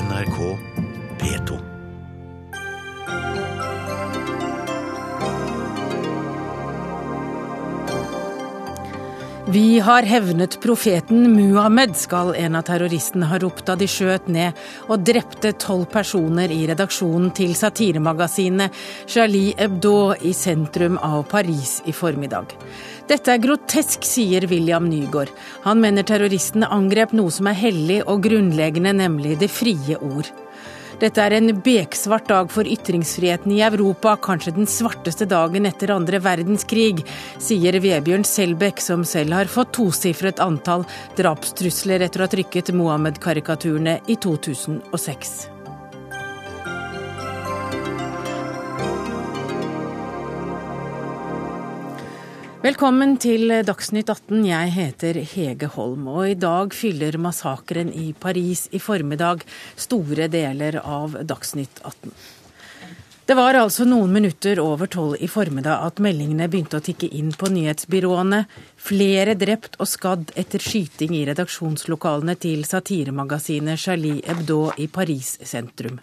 NRK Vi har hevnet profeten Muhammed, skal en av terroristene ha ropt da de skjøt ned og drepte tolv personer i redaksjonen til satiremagasinet Charlie Hebdo i sentrum av Paris i formiddag. Dette er grotesk, sier William Nygaard. Han mener terroristene angrep noe som er hellig og grunnleggende, nemlig det frie ord. Dette er en beksvart dag for ytringsfriheten i Europa, kanskje den svarteste dagen etter andre verdenskrig, sier Vebjørn Selbekk, som selv har fått tosifret antall drapstrusler etter å ha trykket Mohammed-karikaturene i 2006. Velkommen til Dagsnytt 18. Jeg heter Hege Holm, og i dag fyller massakren i Paris i formiddag store deler av Dagsnytt 18. Det var altså noen minutter over tolv i formiddag at meldingene begynte å tikke inn på nyhetsbyråene. Flere drept og skadd etter skyting i redaksjonslokalene til satiremagasinet Charlie Hebdo i Paris sentrum.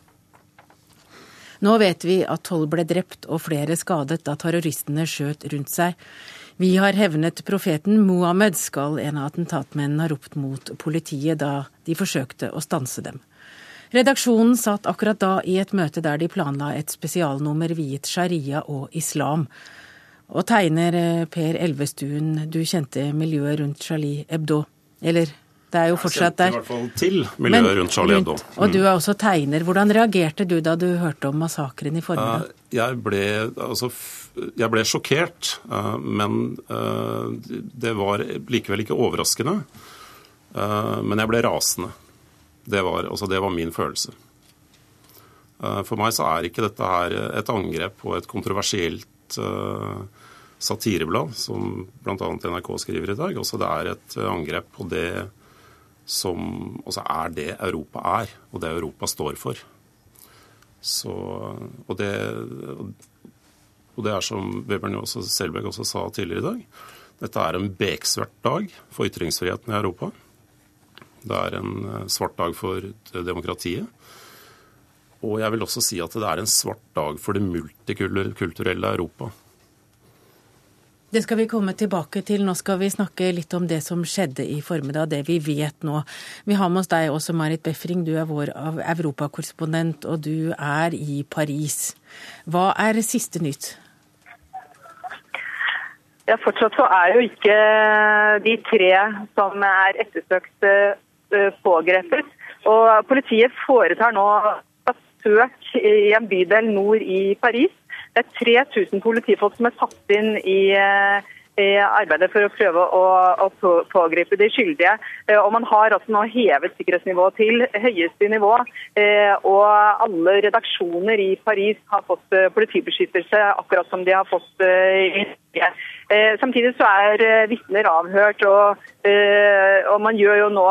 Nå vet vi at tolv ble drept og flere skadet da terroristene skjøt rundt seg. Vi har hevnet profeten Mohammed, skal en av attentatmennene ha ropt mot politiet da de forsøkte å stanse dem. Redaksjonen satt akkurat da i et møte der de planla et spesialnummer viet sharia og islam. Og tegner eh, Per Elvestuen, du kjente miljøet rundt Charlie Hebdo. Eller det er jo fortsatt der. Jeg kjente i hvert fall til miljøet Men, rundt Charlie. Mm. Og du er også tegner. Hvordan reagerte du da du hørte om massakren i formiddag? Jeg ble, altså, jeg ble sjokkert, eh, men eh, det var likevel ikke overraskende. Eh, men jeg ble rasende. Det var, altså, det var min følelse. For meg så er ikke dette her et angrep på et kontroversielt satireblad, som bl.a. NRK skriver i dag. Også det er et angrep på det som også er det Europa er, og det Europa står for. Så, og, det, og det er som Webern også, Selberg også sa tidligere i dag, dette er en beksvart dag for ytringsfriheten i Europa. Det er en eh, svart dag for demokratiet. Og jeg vil også si at det er en svart dag for det multikulturelle Europa. Det skal vi komme tilbake til. Nå skal vi snakke litt om det som skjedde i formiddag, det vi vet nå. Vi har med oss deg også, Marit Befring. Du er vår europakorrespondent, og du er i Paris. Hva er siste nytt? Ja, Fortsatt så er jo ikke de tre som er ettersøkt eh, pågrepet. Og politiet foretar nå søk i en bydel nord i Paris det er 3000 politifolk som er satt inn i, eh, i arbeidet for å prøve å, å, pågripe de skyldige. Eh, og Man har altså nå hevet sikkerhetsnivået til høyeste nivå. Eh, og alle redaksjoner i Paris har fått politibeskyttelse, akkurat som de har fått i Norge. Samtidig så er vitner avhørt, og, og, man jo nå,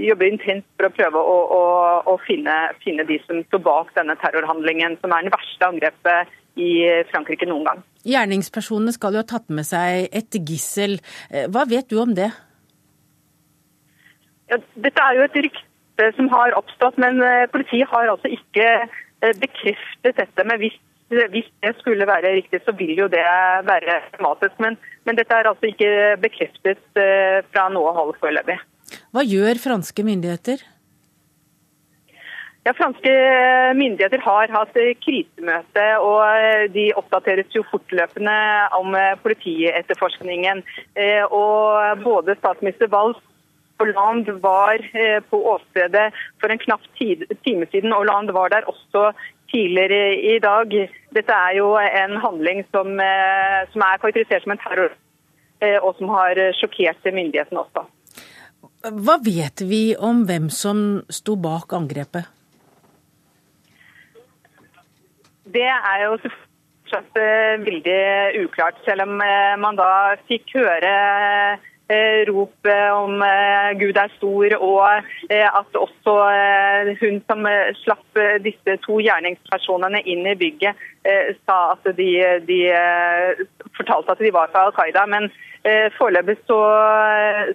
jobber intenst for å prøve å, å, å finne, finne de som står bak denne terrorhandlingen, som er den verste angrepet i Frankrike noen gang. Gjerningspersonene skal jo ha tatt med seg et gissel. Eh, hva vet du om det? Ja, dette er jo et rykte som har oppstått, men eh, politiet har altså ikke eh, bekreftet dette. Men hvis, hvis det skulle være riktig, så vil jo det være dramatisk. Men, men dette er altså ikke bekreftet fra noe hold foreløpig. Hva gjør franske myndigheter? Ja, Franske myndigheter har hatt krisemøte, og eh, de oppdateres jo fortløpende om eh, politietterforskningen. Eh, og både statsminister Valls Hollande var på åstedet for en knapp time siden. og Hollande var der også tidligere i dag. Dette er jo en handling som, som er karakterisert som en terror, og som har sjokkert myndighetene også. Hva vet vi om hvem som sto bak angrepet? Det er jo fortsatt eh, veldig uklart, selv om eh, man da fikk høre eh, rop om Gud er stor, og at også hun som slapp disse to gjerningspersonene inn i bygget, sa at de, de fortalte at de var fra Al Qaida. Men foreløpig så,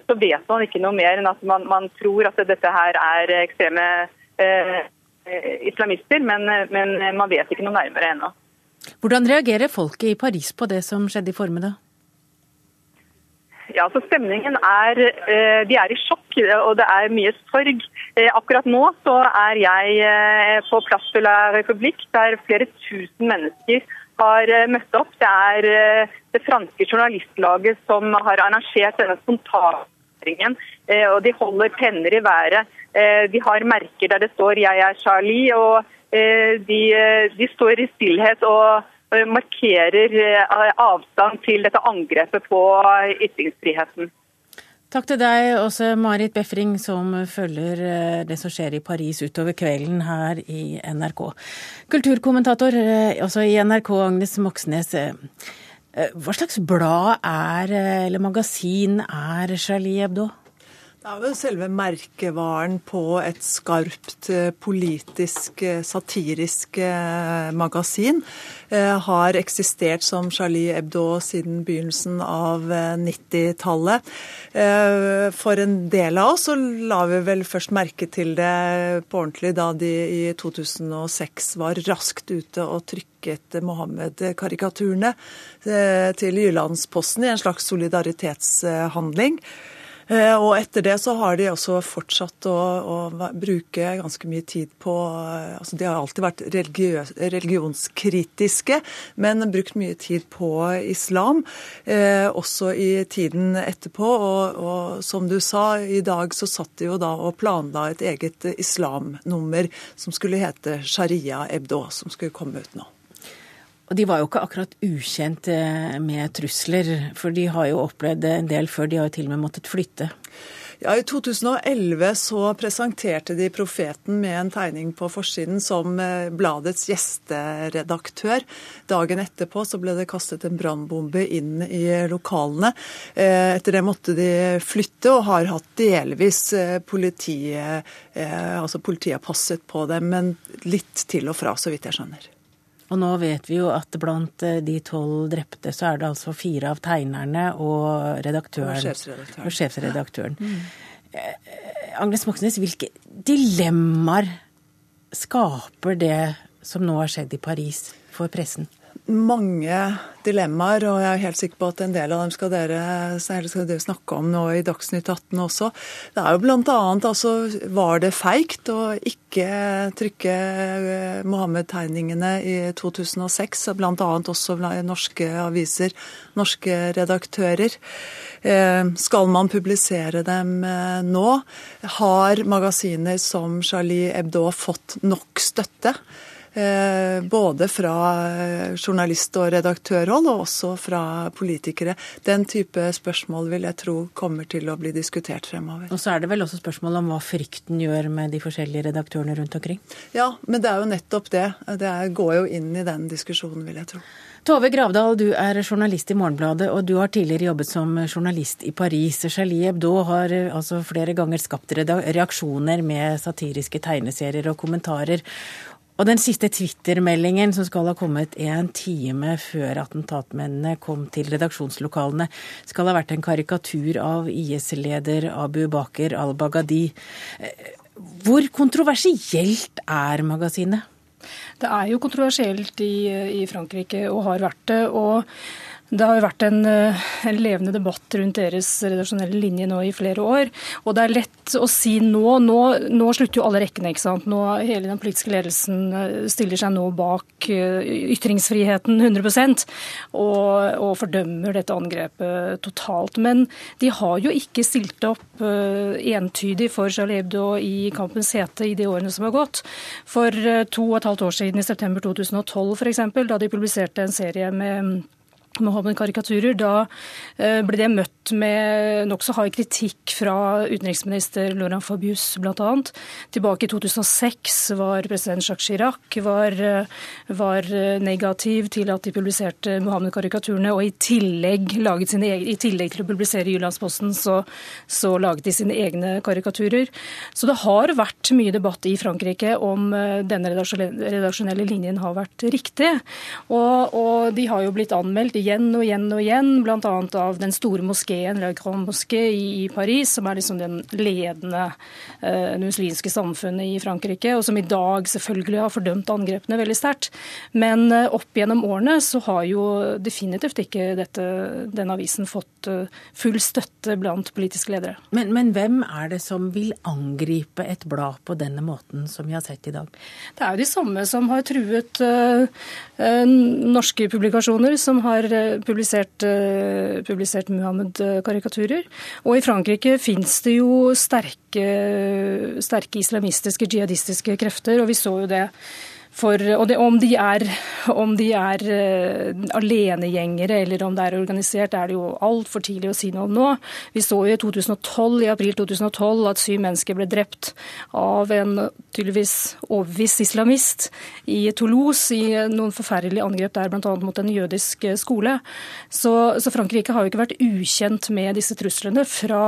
så, vet man ikke noe mer enn at man, man tror at dette her er ekstreme islamister, men, men man vet ikke noe nærmere ennå. Hvordan reagerer folket i Paris på det som skjedde i formiddag? Ja, så Stemningen er De er i sjokk, og det er mye sorg. Akkurat nå så er jeg på Place de la République, der flere tusen mennesker har møtt opp. Det er det franske journalistlaget som har arrangert denne spontane og de holder penner i været. De har merker der det står 'Jeg er Charlie', og de, de står i stillhet og markerer avstand til dette angrepet på ytringsfriheten. Takk til deg også, Marit Befring, som følger det som skjer i Paris utover kvelden her i NRK. Kulturkommentator også i NRK, Agnes Moxnes. Hva slags blad er, eller magasin er Charlie Hebdo? Det er selve merkevaren på et skarpt eh, politisk, eh, satirisk eh, magasin. Har eksistert som Charlie Hebdo siden begynnelsen av 90-tallet. For en del av oss så la vi vel først merke til det på ordentlig da de i 2006 var raskt ute og trykket Mohammed-karikaturene til Jyllandsposten i en slags solidaritetshandling. Eh, og etter det så har de også fortsatt å, å bruke ganske mye tid på eh, altså De har alltid vært religionskritiske, men brukt mye tid på islam. Eh, også i tiden etterpå. Og, og, som du sa, i dag så satt de jo da og planla et eget islamnummer som skulle hete Sharia Ebdo, som skulle komme ut nå. Og de var jo ikke akkurat ukjent eh, med trusler, for de har jo opplevd en del før. De har jo til og med måttet flytte. Ja, I 2011 så presenterte de profeten med en tegning på forsiden som eh, bladets gjesteredaktør. Dagen etterpå så ble det kastet en brannbombe inn i lokalene. Eh, etter det måtte de flytte, og har hatt delvis politiet Altså politiet passet på dem, men litt til og fra, så vidt jeg skjønner. Og nå vet vi jo at blant eh, de tolv drepte, så er det altså fire av tegnerne og redaktøren. Og sjefsredaktøren. Og sjefsredaktøren. Ja. Mm. Agnes Moxnes, hvilke dilemmaer skaper det som nå har skjedd i Paris for pressen? Mange dilemmaer, og jeg er helt sikker på at en del av dem skal dere, skal dere snakke om nå i Dagsnytt 18 også. Det er jo annet altså Var det feigt å ikke trykke eh, Mohammed-tegningene i 2006? Blant annet også norske aviser, norske redaktører. Eh, skal man publisere dem eh, nå? Har magasiner som Charlie Hebdo fått nok støtte? Eh, både fra eh, journalist- og redaktørhold, og også fra politikere. Den type spørsmål vil jeg tro kommer til å bli diskutert fremover. Og så er det vel også spørsmål om hva frykten gjør med de forskjellige redaktørene rundt omkring? Ja, men det er jo nettopp det. Det går jo inn i den diskusjonen, vil jeg tro. Tove Gravdal, du er journalist i Morgenbladet, og du har tidligere jobbet som journalist i Paris. Charlie Hebdo har eh, altså flere ganger skapt reaksjoner med satiriske tegneserier og kommentarer. Og den siste Twitter-meldingen som skal ha kommet en time før attentatmennene kom til redaksjonslokalene, skal ha vært en karikatur av IS-leder Abu Bakr al-Baghdadi. Hvor kontroversielt er magasinet? Det er jo kontroversielt i, i Frankrike og har vært det. og det har jo vært en, eh, en, levende debatt rundt deres redaksjonelle linje nå i flere år. Og det er lett å si nå Nå, nå slutter jo alle rekkene. ikke sant? Nå, hele den politiske ledelsen eh, stiller seg nå bak eh, ytringsfriheten 100 og, og fordømmer dette angrepet totalt. Men de har jo ikke stilt opp entydig for Charlie Hebdo i kampens hete i de årene som har gått. For to og et halvt år siden, i september 2012 f.eks., da de publiserte en serie med Mohammed-karikaturer. Da eh, ble det møtt med nokså hard kritikk fra utenriksminister Laurent Fabius bl.a. Tilbake i 2006 var president Jacques Chirac var, eh, var eh, negativ til at de publiserte Mohammed-karikaturene, og i tillegg, sine, i tillegg, til å publisere Jyllandsposten, så, så, laget de sine egne karikaturer. Så det har vært mye debatt i Frankrike om denne redaksjonelle linjen har vært riktig. Og, og de har jo blitt anmeldt. De igjen og igjen og igjen, bl.a. av den store moskeen, La Grande Moské i Paris, som er liksom den ledende uh, muslimske samfunnet i Frankrike, og som i dag selvfølgelig har fordømt angrepene veldig sterkt. Men uh, opp gjennom årene så har jo definitivt ikke dette, den avisen fått uh, full støtte blant politiske ledere. Men, men hvem er det som vil angripe et blad på denne måten som vi har sett i dag? Det er jo de samme som har truet uh, norske publikasjoner, som har publisert, uh, publisert Muhammed-karikaturer. Og i Frankrike fins det jo sterke, sterke islamistiske, jihadistiske krefter, og vi så jo det for, og det, om de er, om de er uh, alenegjengere eller om det er organisert, er det jo altfor tidlig å si noe om nå. Vi så jo i 2012, i april 2012 at syv mennesker ble drept av en tydeligvis overbevist islamist i Toulouse i noen forferdelige angrep der, bl.a. mot en jødisk skole. Så, så Frankrike har jo ikke vært ukjent med disse truslene fra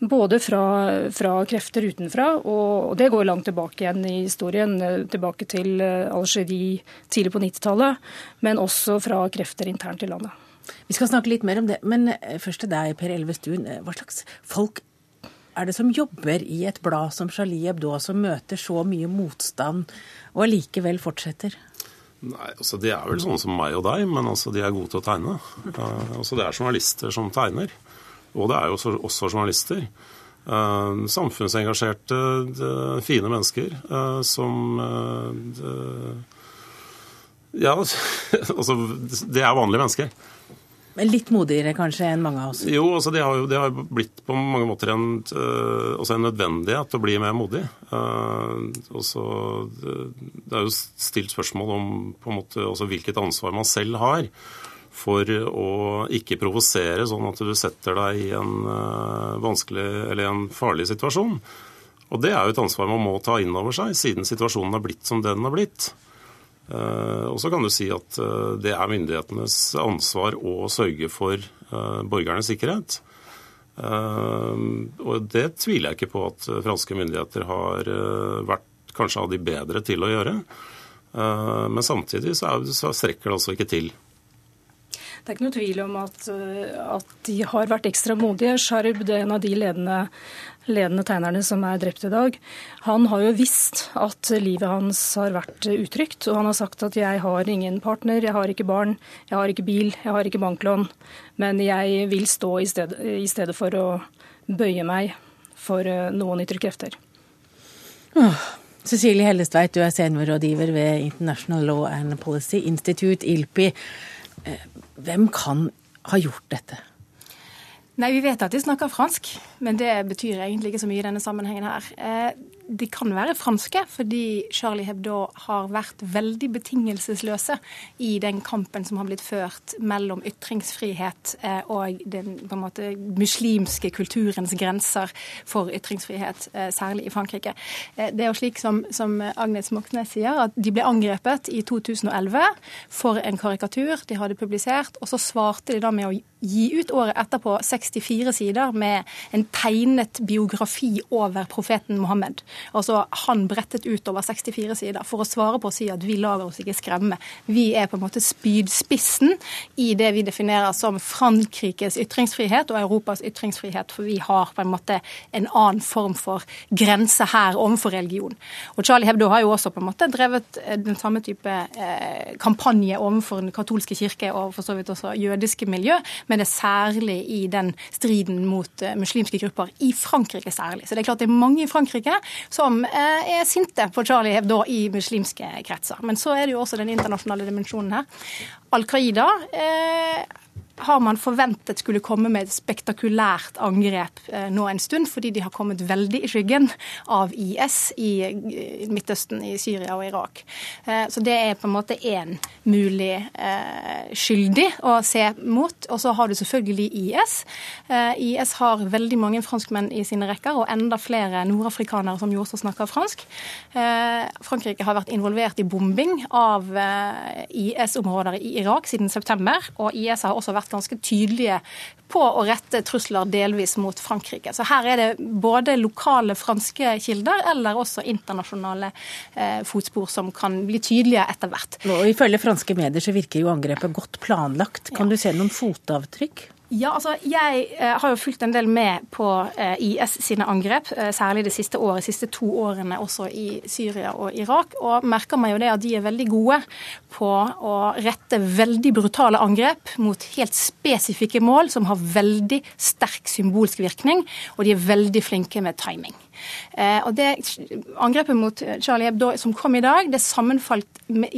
både fra, fra krefter utenfra, og, det går langt tilbake igjen i historien, eh, tilbake til eh, Algerie tidlig på 90-tallet, men også fra krefter internt i landet. Vi skal snakke litt mer om det, men eh, først til deg, Per Elvestuen. Hva slags folk er det som jobber i et blad som Charlie Hebdo, som møter så mye motstand og allikevel fortsetter? Nei, altså De er vel sånne som meg og deg, men altså de er gode til å tegne. Altså Det er journalister som tegner. Og det er jo også journalister. Uh, samfunnsengasjerte, uh, fine mennesker uh, som Ja, altså Det er vanlige mennesker. Men litt modigere kanskje enn mange av oss? Jo, altså det har jo det har blitt på mange måter en, også en nødvendighet å bli mer modig. Også, det er jo stilt spørsmål om på en måte, hvilket ansvar man selv har for å ikke provosere sånn at du setter deg i en eh, vanskelig eller en farlig situasjon. Og det er jo et ansvar man må ta inn over seg, siden situasjonen har blitt som den har blitt. Eh, og så kan du si at eh, det er myndighetenes ansvar å sørge for borgernes sikkerhet. Og det tviler jeg ikke på at franske myndigheter har vært kanskje av de bedre til å gjøre. Men samtidig så, strekker det altså ikke til. Det er ikke noe tvil om at, eh, at de har vært ekstra modige. Sharb, det er en av de ledende, ledende, tegnerne som er drept i dag, han har jo visst at livet hans har vært utrygt. Og han har sagt at 'jeg har ingen partner, jeg har ikke barn, jeg har ikke bil, jeg har ikke banklån', men jeg vil stå i stedet, i stedet for å bøye meg for eh, noen ytre krefter. Oh. Cecilie Hellestveit, du er seniorrådgiver ved International Law and Policy Institute, ILPI. Hvem kan ha gjort dette? Nei, Vi vet at de snakker fransk, men det betyr egentlig ikke så mye i denne sammenhengen her. Eh, de kan være franske, fordi Charlie Hebdo har vært veldig betingelsesløse i den kampen som har blitt ført mellom ytringsfrihet eh, og den på en måte muslimske kulturens grenser for ytringsfrihet, eh, særlig i Frankrike. Det er jo slik som, som Agnes Moxnes sier, at de ble angrepet i 2011 for en karikatur de hadde publisert, og så svarte de da med å gi ut året etterpå 64 sider med en tegnet biografi over profeten Mohammed. Altså Han brettet ut over 64 sider for å svare på å si at vi lar oss ikke skremme. Vi er på en måte spydspissen i det vi definerer som Frankrikes ytringsfrihet og Europas ytringsfrihet, for vi har på en måte en annen form for grense her overfor religion. Og Charlie Hebdo har jo også på en måte drevet eh, den samme type eh, kampanje overfor den katolske kirke og for så vidt også jødiske miljø, men det er særlig i den striden mot eh, muslimske grupper, i Frankrike særlig. Så det er klart det er mange i Frankrike som eh, er sinte på Charlie Hebdo i muslimske kretser. Men så er det jo også den internasjonale dimensjonen her. Al Qaida eh, har man forventet skulle komme med et spektakulært angrep eh, nå en stund, fordi de har kommet veldig i skyggen av IS i Midtøsten, i Syria og Irak. Eh, så det er på en måte én mulig eh, skyldig å se mot. Og så har du selvfølgelig IS. IS har veldig mange franskmenn i sine rekker, og enda flere nordafrikanere som jo også snakker fransk. Frankrike har vært involvert i bombing av IS-områder i Irak siden september, og IS har også vært vært ganske tydelige på å rette trusler delvis mot Frankrike. Så her er det både lokale franske kilder eller også internasjonale eh, fotspor som kan bli tydelige etter hvert. Og Ifølge franske medier så virker jo angrepet godt planlagt. Kan ja. du se noen fotavtrykk? Ja, altså Jeg eh, har jo fulgt en del med på eh, IS sine angrep, eh, særlig det siste året, de siste to årene også i Syria og Irak. Og merker meg jo det at de er veldig gode på å rette veldig brutale angrep mot helt spesifikke mål som har veldig sterk symbolsk virkning, og de er veldig flinke med timing. Eh, og det Angrepet mot Charlie Hebdo som kom i dag, det sammenfalt med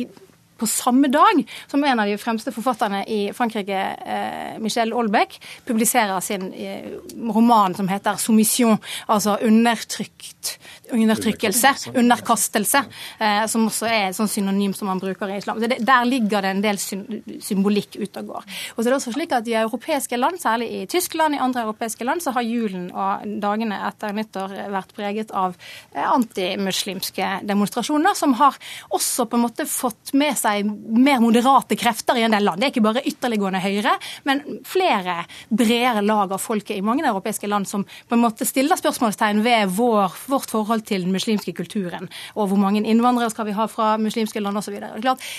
på samme dag som en av de fremste forfatterne i Frankrike, eh, Michel Olbeck, publiserer sin eh, roman som heter 'Soumission', altså undertrykt, undertrykkelse, underkastelse, eh, som også er et sånn synonym som man bruker i islam. Der ligger det en del symbolikk ute og går. Og så er det også slik at I europeiske land, særlig i Tyskland, i andre europeiske land, så har julen og dagene etter nyttår vært preget av antimuslimske demonstrasjoner, som har også på en måte fått med seg seg mer moderate krefter i en del land. Det er ikke bare ytterliggående høyre, men flere bredere lag av folket i mange europeiske land som på en måte stiller spørsmålstegn ved vår, vårt forhold til den muslimske kulturen. Og hvor mange innvandrere skal vi ha fra muslimske land osv.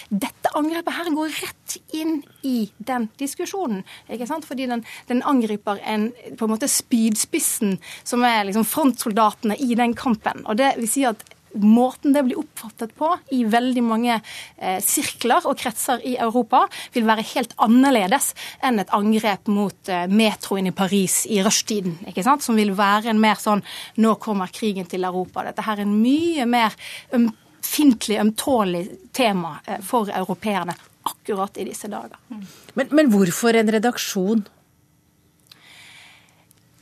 Dette angrepet her går rett inn i den diskusjonen. ikke sant? Fordi den, den angriper en, på en måte spydspissen som er liksom frontsoldatene i den kampen. Og det vil si at måten det blir oppfattet på i veldig mange eh, sirkler og kretser i Europa, vil være helt annerledes enn et angrep mot eh, metroen i Paris i rushtiden. ikke sant? Som vil være en mer sånn 'nå kommer krigen til Europa'. Dette her er en mye mer ømfintlig, ømtålig tema eh, for europeerne akkurat i disse dager. Men, men hvorfor en redaksjon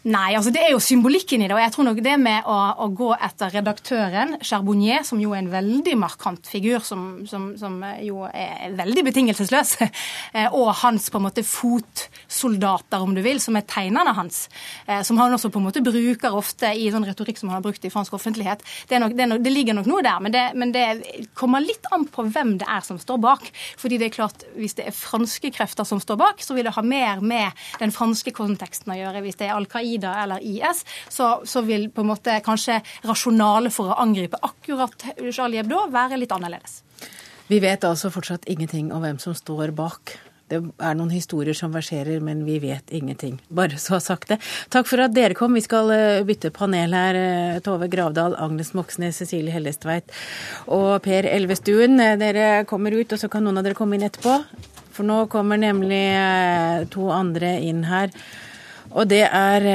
Nei, altså det er jo symbolikken i det. Og jeg tror nok det med å, å gå etter redaktøren, Charbonnier, som jo er en veldig markant figur, som, som, som jo er veldig betingelsesløs, eh, og hans på en måte fotsoldater, om du vil, som er tegnerne hans, eh, som han også på en måte bruker ofte i sånn retorikk som han har brukt i fransk offentlighet, det, nok, det, nok, det ligger nok noe der. Men, det, men det, kommer litt an på hvem det er som står bak. Fordi det er klart, hvis det er franske krefter som står bak, så vil det ha mer med den franske konteksten å gjøre. Hvis det er Al Qaida Al-Qaida eller IS, så, så, vil på en måte kanskje rasjonalet for å angripe akkurat Charlie Hebdo være litt annerledes. Vi vet altså fortsatt ingenting om hvem som står bak. Det er noen historier som verserer, men vi vet ingenting. Bare så ha sagt det. Takk for at dere kom. Vi skal eh, bytte panel her. Eh, Tove Gravdal, Agnes Moxnes, Cecilie Hellestveit og Per Elvestuen. Eh, dere kommer ut, og så kan noen av dere komme inn etterpå. For nå kommer nemlig to andre inn her. Og det er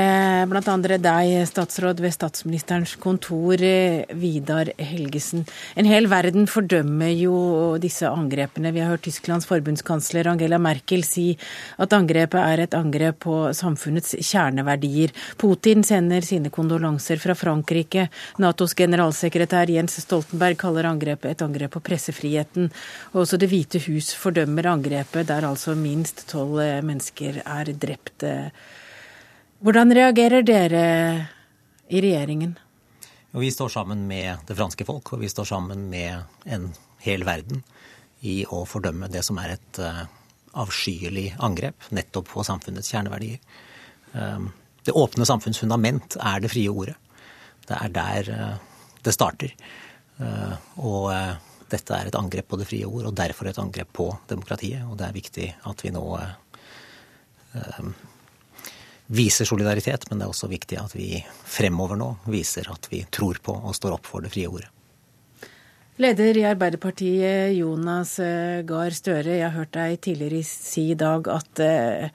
blant bl.a. deg, statsråd ved statsministerens kontor, eh, Vidar Helgesen. En hel verden fordømmer jo disse angrepene. Vi har hørt Tysklands forbundskansler Angela Merkel si at angrepet er et angrep på samfunnets kjerneverdier. Putin sender sine kondolanser fra Frankrike. Natos generalsekretær Jens Stoltenberg kaller angrepet et angrep på pressefriheten. Og også Det hvite hus fordømmer angrepet, der altså minst tolv mennesker er drept. Hvordan reagerer dere i regjeringen? Vi står sammen med det franske folk, og vi står sammen med en hel verden i å fordømme det som er et uh, avskyelig angrep nettopp på samfunnets kjerneverdier. Um, det åpne samfunns fundament er det frie ordet. Det er der uh, det starter. Og dette er et angrep på det frie ord, og derfor et angrep på demokratiet. Og det er viktig at vi nå viser solidaritet, men det er også viktig at vi fremover nå viser at vi tror på og står opp for det frie ordet. Leder i Arbeiderpartiet, Jonas eh, Gahr Støre, jeg har hørt deg tidligere si i dag at, eh,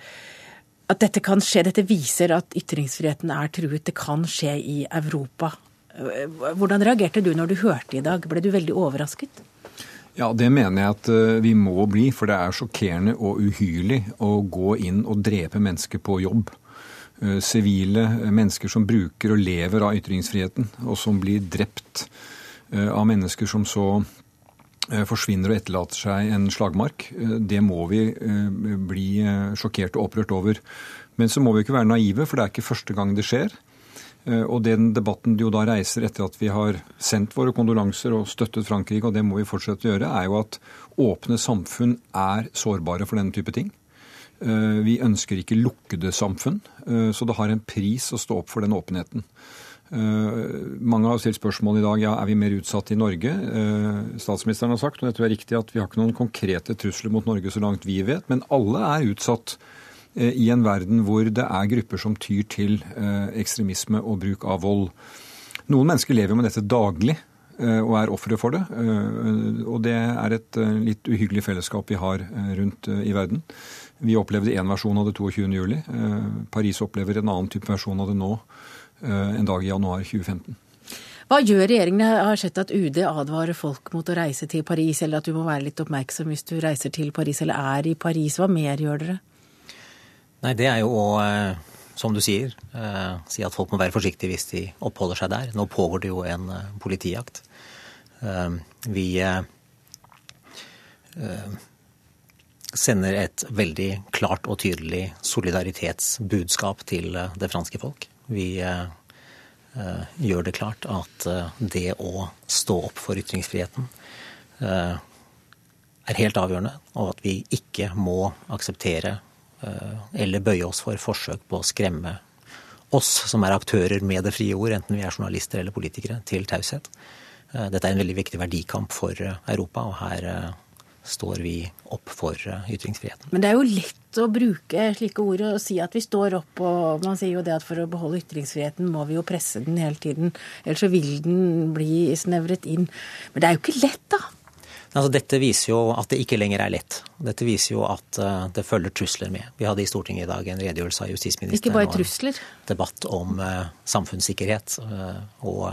at dette kan skje. Dette viser at ytringsfriheten er truet. Det kan skje i Europa. Eh, hvordan reagerte du når du hørte i dag? Ble du veldig overrasket? Ja, det mener jeg at vi må bli. For det er sjokkerende og uhyrlig å gå inn og drepe mennesker på jobb. Eh, sivile eh, mennesker som bruker og lever av ytringsfriheten, og som blir drept eh, av mennesker som så forsvinner og etterlater seg en slagmark. Det må vi bli sjokkert og opprørt over. Men så må vi ikke være naive, for det er ikke første gang det skjer. Og den debatten jo da reiser etter at vi har sendt våre kondolanser og støttet Frankrike, og det må vi fortsette å gjøre, er jo at åpne samfunn er sårbare for denne type ting. Vi ønsker ikke lukkede samfunn, så det har en pris å stå opp for den åpenheten. Mange har stilt spørsmål i dag ja, er vi mer utsatt i Norge. Statsministeren har sagt, og jeg tror det er riktig, at vi har ikke noen konkrete trusler mot Norge så langt vi vet, men alle er utsatt i en verden hvor det er grupper som tyr til ekstremisme og bruk av vold. Noen mennesker lever med dette daglig. Eh, og er ofre for det. Eh, og det er et eh, litt uhyggelig fellesskap vi har rundt i verden. Vi opplevde én versjon av det 22.07. Paris opplever en annen type versjon av det nå, en dag i januar 2015. Hva gjør regjeringen? Jeg har sett at UD advarer folk mot å reise til Paris, eller at du må være litt oppmerksom hvis du reiser til Paris eller er i Paris. Hva mer gjør dere? Nei, det er jo å som du sier, eh, si at folk må være forsiktige hvis de oppholder seg der. Nå pågår det jo en eh, politijakt. Eh, vi eh, eh, sender et veldig klart og tydelig solidaritetsbudskap til eh, det franske folk. Vi gjør det klart at det å stå opp for ytringsfriheten er helt avgjørende, og at vi ikke må akseptere Eh, eller bøye oss for forsøk på å skremme oss som er aktører med det frie ord, enten vi er journalister eller politikere, til taushet. Eh, dette er en veldig viktig verdikamp for eh, Europa, og her står vi opp for ytringsfriheten. Men det er jo lett å bruke slike ord og si at vi står opp, og man sier jo det at for å beholde ytringsfriheten må vi jo presse den hele tiden, ellers så vil den bli snevret inn. Men det er jo ikke lett, da. Altså, dette viser jo at det ikke lenger er lett. Dette viser jo at uh, det følger trusler med. Vi hadde i Stortinget i dag en redegjørelse av justisministeren ikke bare trusler. og en debatt om uh, samfunnssikkerhet. Og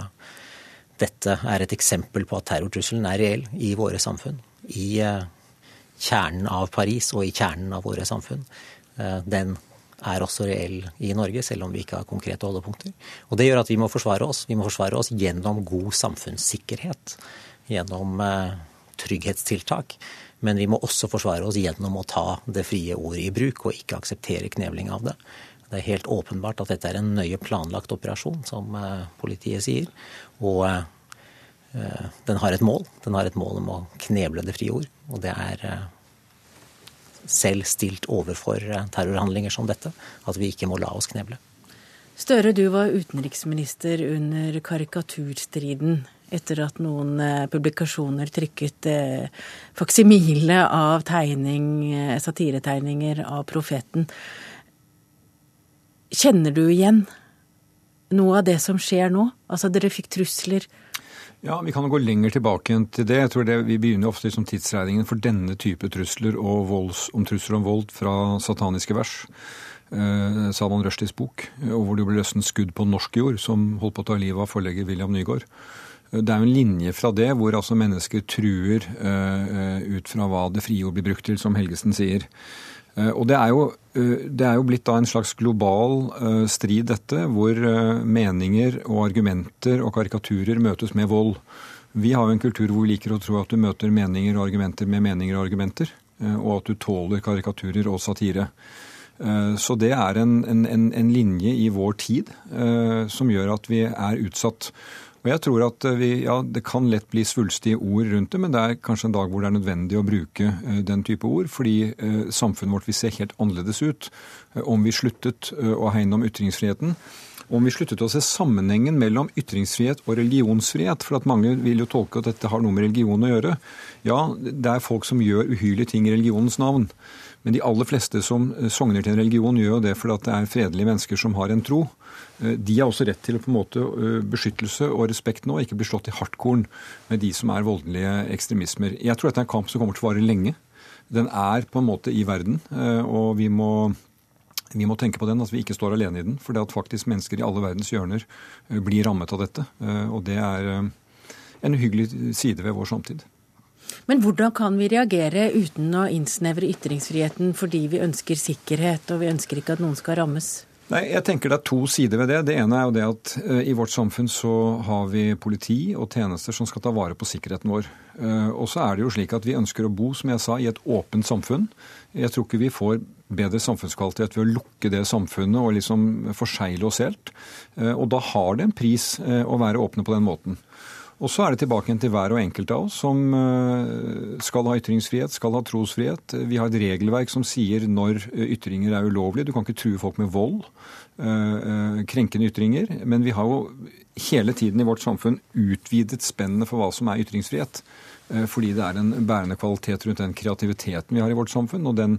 dette er et eksempel på at terrortrusselen er reell i våre samfunn. I kjernen av Paris og i kjernen av våre samfunn. Den er også reell i Norge, selv om vi ikke har konkrete holdepunkter. Og det gjør at vi må forsvare oss. Vi må forsvare oss gjennom god samfunnssikkerhet. Gjennom trygghetstiltak. Men vi må også forsvare oss gjennom å ta det frie ordet i bruk, og ikke akseptere knevling av det. Det er helt åpenbart at dette er en nøye planlagt operasjon, som eh, politiet sier. Og eh, den har et mål. Den har et mål om å kneble det frie ord. Og det er eh, selv stilt overfor terrorhandlinger som dette, at vi ikke må la oss kneble. Støre, du var utenriksminister under karikaturstriden etter at noen eh, publikasjoner trykket eh, faksimile av tegning, eh, satiretegninger av profeten. Kjenner du igjen noe av det som skjer nå? Altså dere fikk trusler. Ja, Vi kan gå lenger tilbake enn til det. Jeg tror det, Vi begynner ofte som tidsregningen for denne type trusler og volds, om trusler om vold fra sataniske vers. Eh, Salman Rushdies bok, og hvor det ble løsnet skudd på norsk jord, som holdt på å ta livet av forlegger William Nygaard. Det er jo en linje fra det hvor altså mennesker truer eh, ut fra hva det frie ord blir brukt til, som Helgesen sier. Uh, og det er, jo, uh, det er, jo, blitt da en slags global strid, dette, hvor meninger og argumenter og karikaturer møtes med vold. Vi har jo en kultur hvor vi liker å tro at du møter meninger og argumenter med meninger og argumenter, og at du tåler karikaturer og satire. Så det er en, en, en linje i vår tid som gjør at vi er utsatt. Og jeg tror at vi, ja, Det kan lett bli svulstige ord rundt det, men det er kanskje en dag hvor det er nødvendig å bruke uh, den type ord. Fordi uh, samfunnet vårt vil se helt annerledes ut om vi sluttet å hegne om ytringsfriheten. Om vi sluttet å se sammenhengen mellom ytringsfrihet og religionsfrihet. For at mange vil jo tolke at dette har noe med religion å gjøre. Ja, det er folk som gjør uhyrlige ting i religionens navn. Men de aller fleste som sogner til en religion, gjør jo det fordi det er fredelige mennesker som har en tro. Eh, de har også rett til på en måte eh, beskyttelse og respekt nå, ikke bli slått i hardkorn med de som er voldelige ekstremismer. Jeg tror dette er en kamp som kommer til å vare lenge. Den er på en måte i verden, eh, og vi må, vi må tenke på den, at vi ikke står alene i den. For det at faktisk mennesker i alle verdens hjørner blir rammet av dette. Og det er en uhyggelig side ved vår samtid. Men hvordan kan vi reagere uten å innsnevre ytringsfriheten fordi vi ønsker sikkerhet og vi ønsker ikke at noen skal rammes? Nei, jeg tenker Det er to sider ved det. Det ene er jo det at uh, i vårt samfunn så har vi politi og tjenester som skal ta vare på sikkerheten vår. Uh, og så er det jo slik at vi ønsker å bo som jeg sa, i et åpent samfunn. Jeg tror ikke vi får bedre samfunnskvalitet ved å lukke det samfunnet og liksom forsegle oss helt. Uh, og da har det en pris å være åpne på den måten. Og så er det tilbake igjen til hver og enkelt av oss som eh, skal ha ytringsfrihet, skal ha trosfrihet. Vi har et regelverk som sier når ytringer er ulovlige. Du kan ikke true folk med vold, eh, krenkende ytringer. Men vi har jo hele tiden i vårt samfunn utvidet spennet for hva som er ytringsfrihet. Fordi det er en bærende kvalitet rundt den kreativiteten vi har i vårt samfunn, og den,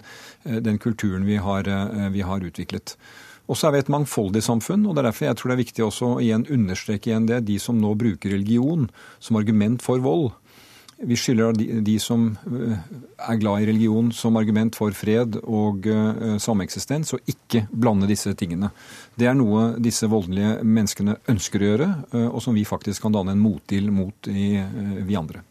den kulturen vi har, vi har utviklet. Og så er vi et mangfoldig samfunn, og det er derfor jeg tror det er viktig også å understreke igjen det, de som nå bruker religion som argument for vold. Vi skylder de, som eh, er glad i religion som argument for fred og uh, sameksistens, og ikke blande disse tingene. Det er noe disse voldelige menneskene ønsker å gjøre, uh, og som vi faktisk kan danne en motdel mot i, vi andre.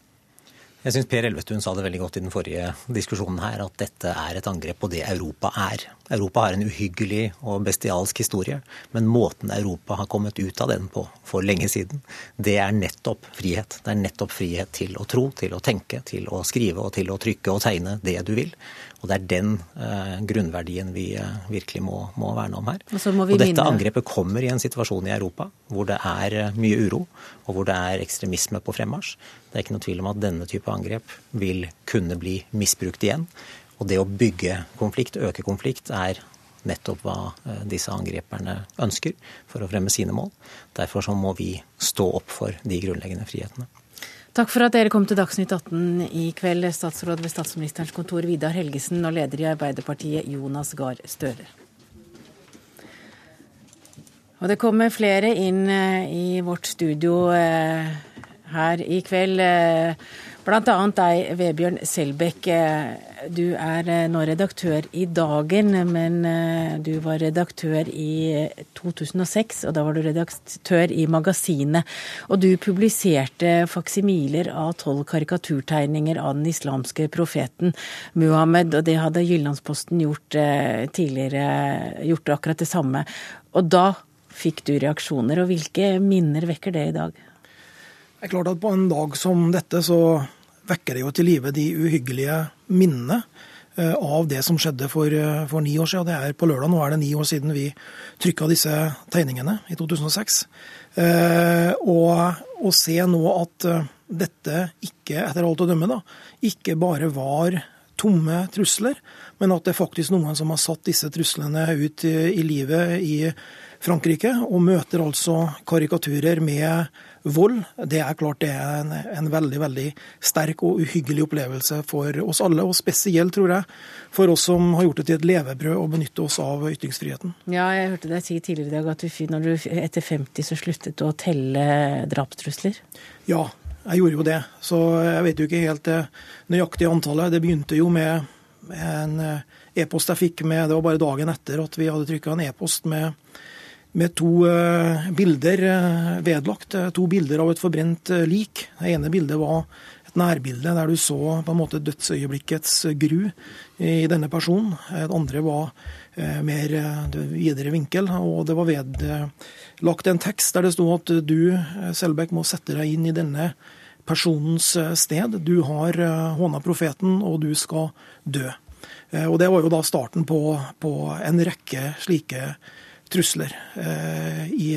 Jeg syns Per Elvestuen sa det veldig godt i den forrige diskusjonen her, at dette er et angrep på det Europa er. Europa har en uhyggelig og bestialsk historie, men måten Europa har kommet ut av den på for lenge siden, det er nettopp frihet. Det er nettopp frihet til å tro, til å tenke, til å skrive og til å trykke og tegne det du vil. Og det er den eh, grunnverdien vi eh, virkelig må, må, verne om her. Og, og dette minne... angrepet kommer i en situasjon i Europa hvor det er eh, mye uro, og hvor det er ekstremisme på fremmarsj. Det er ikke noe tvil om at denne type angrep vil kunne bli misbrukt igjen. Og det å bygge konflikt, øke konflikt, er nettopp hva eh, disse angreperne ønsker for å fremme sine mål. Derfor så må vi stå opp for de grunnleggende frihetene. Takk for at dere kom til Dagsnytt 18 i kveld, statsråd ved statsministerens kontor Vidar Helgesen og leder i Arbeiderpartiet Jonas Gahr Støre. Og det kommer flere inn eh, i vårt studio eh, her i kveld. Eh, Bl.a. deg, Vebjørn Selbekk. Du er eh, nå redaktør i Dagen, men eh, du var redaktør i 2006, og da var du redaktør i Magasinet. Og du publiserte faksimiler av tolv karikaturtegninger av den islamske profeten Muhammed, og det hadde Jyllandsposten gjort tidligere, gjort akkurat det samme. Og da fikk du reaksjoner, og hvilke minner vekker det i dag? Det er klart at På en dag som dette så vekker det jo til live de uhyggelige minnene eh, av det som skjedde for, eh, for, ni år siden. Det er på lørdag, nå er det ni år siden vi trykka disse tegningene i 2006. Eh, og å se nå at dette ikke, etter alt å dømme, da, ikke bare var tomme trusler, men at det er faktisk noen som har satt disse truslene ut i, i livet i Frankrike, og møter altså karikaturer med vold, det er klart det er en, en, veldig veldig sterk og uhyggelig opplevelse for oss alle. Og spesielt, tror jeg, for oss som har gjort det til et levebrød å benytte oss av ytringsfriheten. Ja, jeg hørte deg si tidligere i dag at du, når du etter 50 så sluttet å telle drapstrusler. Ja, jeg gjorde jo det. Så jeg vet jo ikke helt det nøyaktige antallet. Det begynte jo med en eh, e-post jeg fikk med Det var bare dagen etter at vi hadde trykka en e-post med med to eh, bilder eh, vedlagt. Eh, to bilder av et forbrent lik. Det ene bildet var et nærbilde der du så på en måte dødsøyeblikkets gru i denne personen. Det andre var mer videre vinkel, og det var vedlagt en tekst der det sto at du, Selbekk, må sette deg inn i denne personens sted. Du har håna profeten, og du skal dø. Og Det var jo da starten på, på en rekke slike trusler eh, i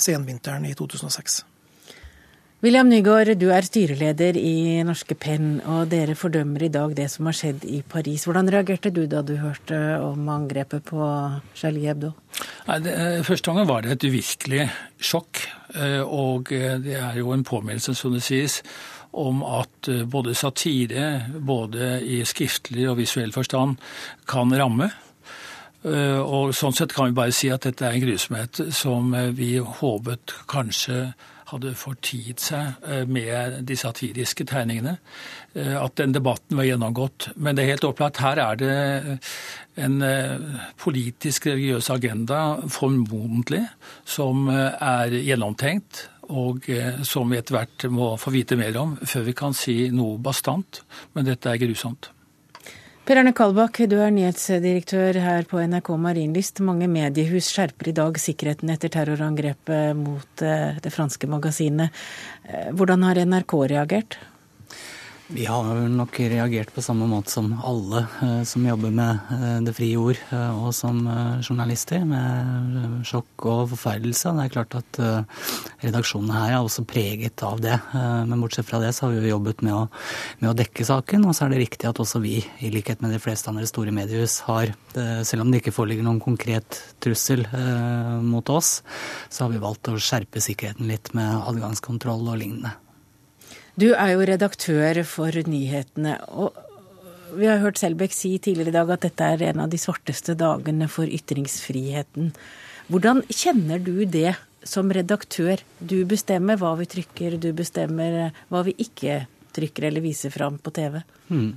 senvinteren i 2006. William Nygaard, du er styreleder i Norske Penn, og dere fordømmer i dag det som har skjedd i Paris. Hvordan reagerte du da du hørte om angrepet på Charlie Hebdo? Nei, det, eh, første gangen var det et uvirkelig sjokk. Eh, og det er jo en påminnelse, som det sies, om at både satire, både i skriftlig og visuell forstand, kan ramme. Eh, og Sånn sett kan vi bare si at dette er en grusomhet som eh, vi håpet kanskje hadde fortiet seg eh, med de satiriske tegningene. At den debatten var gjennomgått. Men det er helt opplagt her er det en politisk religiøs agenda, formodentlig, som er gjennomtenkt. Og som vi etter hvert må få vite mer om før vi kan si noe bastant. Men dette er grusomt. Per Arne Kalbakk, du er nyhetsdirektør her på NRK Marienlyst. Mange mediehus skjerper i dag sikkerheten etter terrorangrepet mot eh, det franske magasinet. Eh, hvordan har NRK reagert? Vi har nok reagert på samme måte som alle eh, som jobber med eh, det frie ord, eh, og som journalister, med sjokk og forferdelse. Det er klart at redaksjonen her er også preget av det. Men bortsett fra det så har vi jo jobbet med å, med å dekke saken. Og så er det riktig at også vi, i likhet med de fleste andre store mediehus, har, selv om det ikke foreligger noen konkret trussel mot oss, så har vi valgt å skjerpe sikkerheten litt med adgangskontroll og lignende. Du er jo redaktør for nyhetene. og vi har hørt Selbekk si tidligere i dag at dette er en av de svarteste dagene for ytringsfriheten. Hvordan kjenner du det som redaktør? Du bestemmer hva vi trykker, du bestemmer hva vi ikke trykker eller viser fram på TV. Hmm.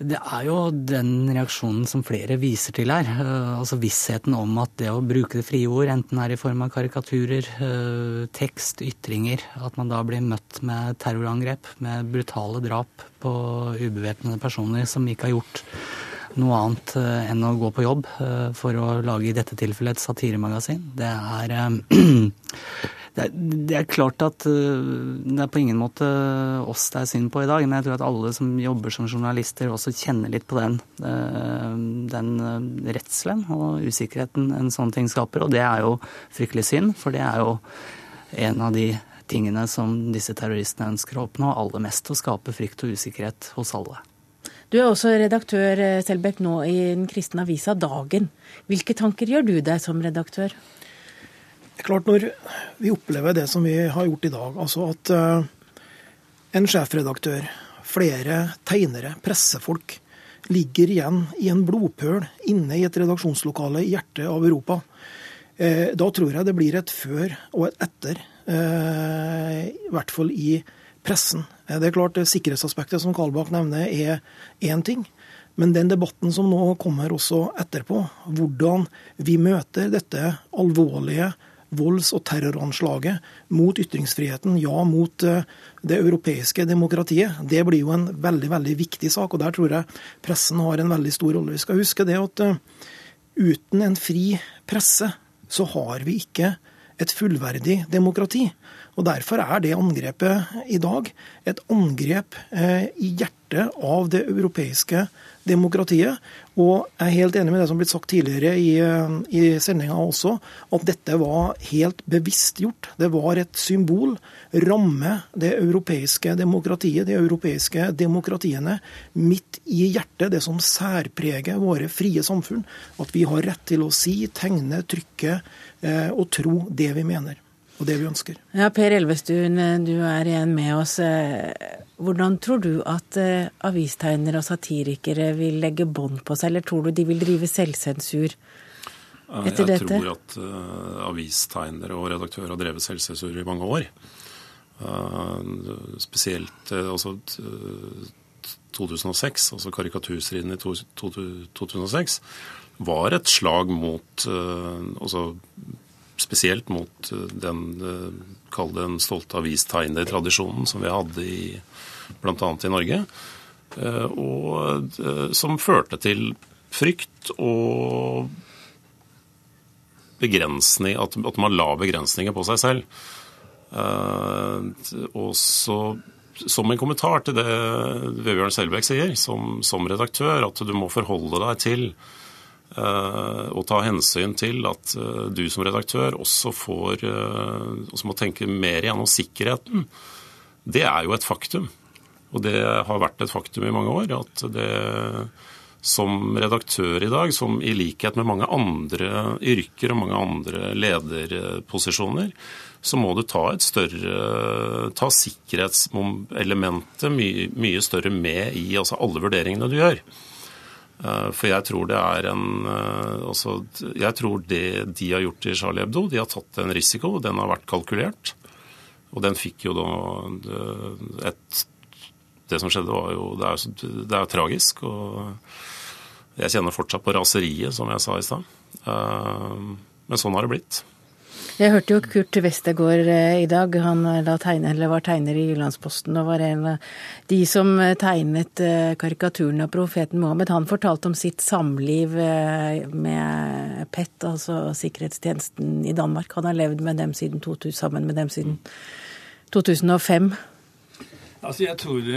Det er jo den reaksjonen som flere viser til her. Eh, altså vissheten om at det å bruke det frie ord, enten er i form av karikaturer, eh, tekst, ytringer, at man da blir møtt med terrorangrep, med brutale drap på ubevæpnede personer som ikke har gjort noe annet eh, enn å gå på jobb for å lage i dette tilfellet et satiremagasin. Det er det er, det er, klart at eh, det er på ingen måte oss det er synd på i dag, men jeg tror at alle som jobber som journalister også kjenner litt på den, eh, den eh, redselen og usikkerheten en sånn ting skaper. Og det er jo fryktelig synd, for det er jo en av de tingene som disse terroristene ønsker å oppnå aller mest. Å skape frykt og usikkerhet hos alle. Du er også redaktør Selbekk nå i den kristne avisa Dagen. Hvilke tanker gjør du deg som redaktør? Det er klart Når vi opplever det som vi har gjort i dag, altså at uh, en sjefredaktør, flere tegnere, pressefolk, ligger igjen i en blodpøl inne i et redaksjonslokale i hjertet av Europa, uh, da tror jeg det blir et før og et etter. I hvert fall i pressen. Det er klart Sikkerhetsaspektet som Kalbakk nevner, er én ting. Men den debatten som nå kommer også etterpå, hvordan vi møter dette alvorlige volds- og terroranslaget mot ytringsfriheten, ja, mot eh, det europeiske demokratiet, det blir jo en veldig veldig viktig sak. og Der tror jeg pressen har en veldig stor rolle. Vi skal huske det at eh, uten en fri presse, så har vi ikke et fullverdig demokrati. Og Derfor er det angrepet i dag et angrep eh, i hjertet av det europeiske demokratiet. Og jeg er helt enig med det som er blitt sagt tidligere i, eh, i sendinga også, at dette var helt bevisst gjort. Det var et symbol. Ramme det europeiske demokratiet, de europeiske demokratiene, midt i hjertet. Det som særpreger våre frie samfunn. At vi har rett til å si, tegne, trykke eh, og tro det vi mener og det vi ønsker. Ja, Per Elvestuen, du er igjen med oss. Hvordan tror du at eh, avistegnere og satirikere vil legge bånd på seg, eller tror du de vil drive selvsensur etter dette? Jeg tror at uh, avistegnere og redaktører har drevet selvsensur i mange år. Uh, spesielt uh, altså 2006, altså karikaturstriden i to, to, 2006, var et slag mot altså spesielt mot eh, den eh, kall det den stolte avistegnertradisjonen som vi hadde i, bl.a. i Norge. Eh, og som førte til frykt og begrensning, at, at man la begrensninger på seg selv. Og så som en kommentar til det Vebjørn Selbekk sier, som, som, redaktør, at du må forholde deg til og ta hensyn til at eh, du som redaktør også får eh, også må tenke mer gjennom sikkerheten. Det er jo et faktum. Og det har vært et faktum i mange år at det som redaktør i dag, som i likhet med mange andre yrker og mange andre lederposisjoner, så må du ta et større ta sikkerhetselementet mye, mye større med i altså alle vurderingene du gjør. Eh, for jeg tror det er en eh, også, Jeg tror det de har gjort i Charlie Hebdo, de har tatt en risiko. Den har vært kalkulert. Og den fikk jo da et Det som skjedde, var jo Det er, det er tragisk. Og jeg kjenner fortsatt på raseriet, som jeg sa i stad. Eh, men sånn har det blitt. Jeg hørte jo Kurt Westergård eh, i dag. Han eh, tegne, var tegner i Jyllandsposten og var en av de som eh, tegnet karikaturen av profeten Mohammed. Han fortalte om sitt samliv med PET, altså sikkerhetstjenesten i Danmark. Han har levd med dem siden 2000, sammen med dem siden 2005. Altså, jeg tror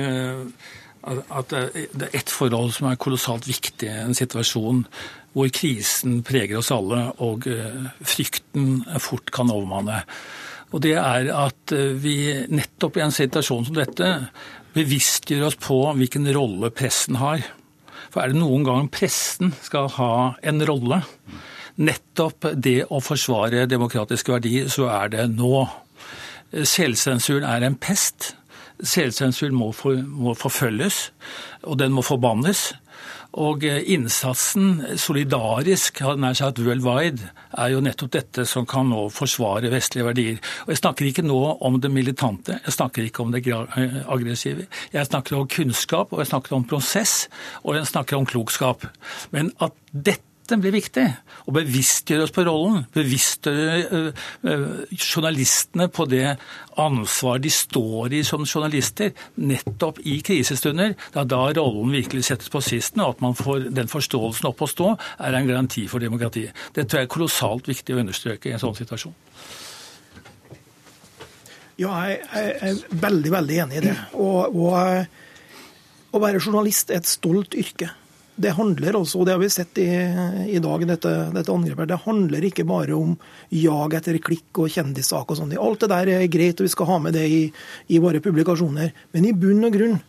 at det er ett forhold som er kolossalt viktig i en situasjon hvor krisen preger oss alle og eh, frykten fort kan overmanne. Og det er at eh, vi nettopp i en situasjon som dette bevisstgjør oss på hvilken rolle pressen har. For er det noen gang pressen skal ha en rolle, nettopp det å forsvare demokratiske verdier, så er det nå. Selvsensuren er en pest. Selvsensuren må, for, må forfølges, og den må forbannes. Og eh, innsatsen solidarisk, nær sagt worldwide, er jo nettopp dette som kan nå forsvare vestlige verdier. Og Jeg snakker ikke nå om det militante, jeg snakker ikke om det eh, aggressive. Jeg snakker om kunnskap, og jeg snakker om prosess, og jeg snakker om klokskap. Men at dette den blir viktig. Å bevisstgjøre oss på rollen. Bevisstgjøre journalistene på det ansvar de står i som journalister, nettopp i krisestunder. Det da rollen virkelig settes på sisten, og at man får den forståelsen opp å stå, er en garanti for demokratiet. Det tror jeg er kolossalt viktig å understreke i en sånn situasjon. Ja, jeg er veldig, veldig enig i det. Og, og å være journalist er et stolt yrke. Det handler også, og det har vi sett i, i dag, dette, dette angrepet, det handler ikke bare om jag etter klikk og kjendissak og sånn. Alt det der er greit, og vi skal ha med det i, i våre publikasjoner. Men i bunn og grunn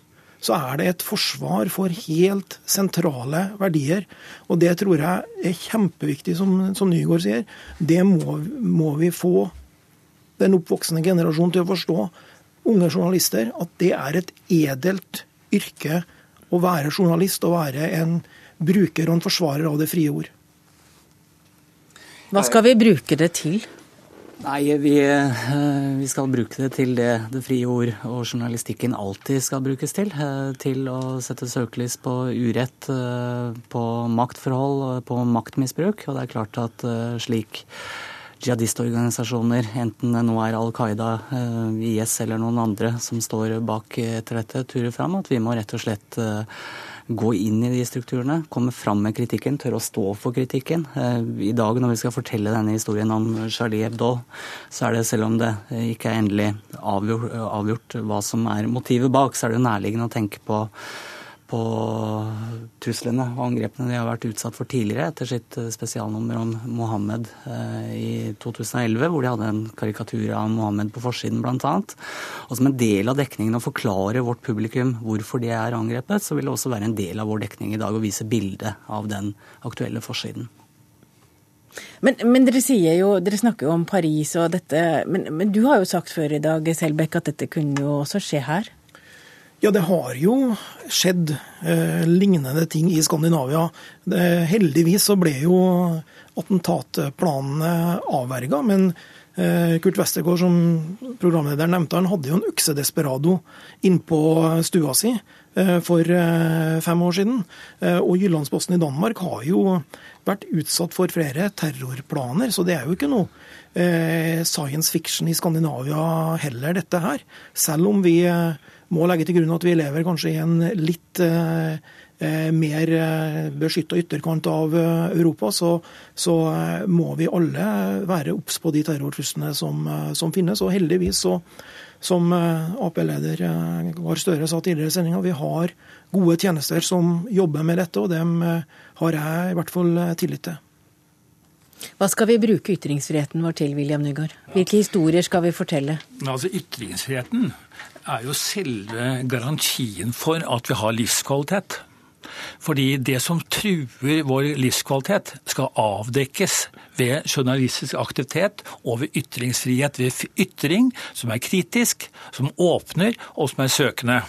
så er det et forsvar for helt sentrale verdier. Og det tror jeg er kjempeviktig, som, som Nygaard sier. Det må, må vi få den oppvoksende generasjonen til å forstå, unge journalister, at det er et edelt yrke å være journalist og være en bruker og en forsvarer av det frie ord. Hva skal vi bruke det til? Nei, vi, eh, vi, skal bruke det til det det frie ord og journalistikken alltid skal brukes til. Eh, til å sette søkelys på urett, eh, på maktforhold, på maktmisbruk. Og det er klart at slik jihadistorganisasjoner, enten det nå er Al Qaida, eh, IS eller noen andre som står bak etter dette, turer fram. At vi må rett og slett eh, gå inn i de strukturene, komme fram med kritikken, tørre å stå for kritikken. Eh, I dag når vi skal fortelle denne historien om Charlie Hebdo, så er det selv om det ikke er endelig avgjort, avgjort hva som er motivet bak, så er det jo nærliggende å tenke på på truslene og angrepene de har vært utsatt for tidligere, etter sitt eh, spesialnummer om Mohammed eh, i 2011, hvor de hadde en karikatur av Mohammed på forsiden bl.a. Og som en del av dekningen å forklare vårt publikum hvorfor det er angrepet, så vil det også være en del av vår dekning i dag å vise bilde av den aktuelle forsiden. Men, men, dere jo, dere snakker jo om Paris og dette, men, men du har jo sagt før i dag Selbekk, at dette kunne jo også skje her? Ja, det har jo skjedd eh, lignende ting i Skandinavia. Det, heldigvis så ble jo attentatplanene avverga, men eh, Kurt Westergård, som programlederen nevnte, han hadde jo en øksedesperado innpå stua si eh, for eh, fem år siden. Eh, og Jyllandsposten i Danmark har jo vært utsatt for flere terrorplaner, så det er jo ikke noe eh, science fiction i Skandinavia heller, dette her. Selv om vi må legge til grunn at vi lever kanskje i en litt eh, eh mer eh, beskytta ytterkant av eh, Europa, så, så må vi alle være obs på de terrortruslene som, som, finnes. Og heldigvis, så, som Ap-leder Gahr Støre sa tidligere i sendinga, vi har gode tjenester som jobber med dette, og dem har jeg i hvert fall tillit til. Hva skal vi bruke ytringsfriheten vår til, William Nygaard? Hvilke historier skal vi fortelle? Altså, Ytringsfriheten er jo selve garantien for at vi har livskvalitet. Fordi det som truer vår livskvalitet, skal avdekkes ved journalistisk aktivitet og ved ytringsfrihet. Ved ytring som er kritisk, som åpner og som er søkende.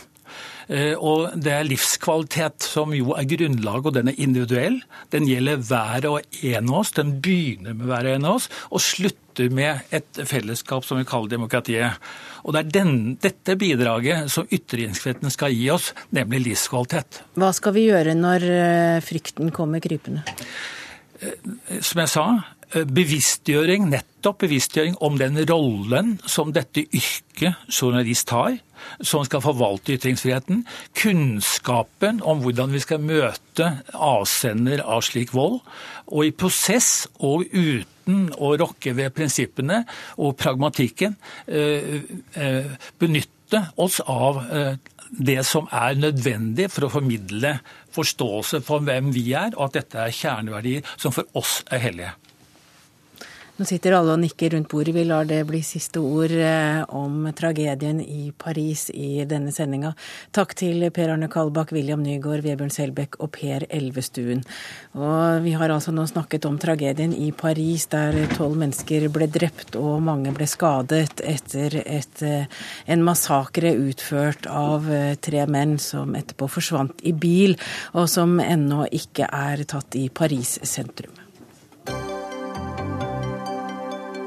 Eh, og det er livskvalitet som jo er grunnlaget, og den er individuell. Den gjelder hver og en av oss. Den begynner med hver og en av oss og slutter med et fellesskap som vi kaller demokratiet. Og det er den, dette bidraget som ytringsfriheten skal gi oss, nemlig livskvalitet. Hva skal vi gjøre når eh, frykten kommer krypende? Eh, som jeg sa, bevisstgjøring, nettopp bevisstgjøring om den rollen som dette yrket journalist har som skal forvalte ytringsfriheten. Kunnskapen om hvordan vi skal møte avsender av slik vold. Og i prosess og uten å rokke ved prinsippene og pragmatikken eh, eh, benytte oss av det som er nødvendig for å formidle forståelse for hvem vi er, og at dette er kjerneverdier som for oss er hellige. Nå sitter alle og nikker rundt bordet. Vi lar det bli siste ord eh, om tragedien i Paris i denne sendinga. Takk til Per Arne Kalbakk, William Nygaard, Vebjørn Selbekk og Per Elvestuen. Og vi har altså nå snakket om tragedien i Paris, der tolv mennesker ble drept og mange ble skadet etter et, eh, en massakre utført av eh, tre menn som etterpå forsvant i bil, og som ennå ikke er tatt i Paris sentrum.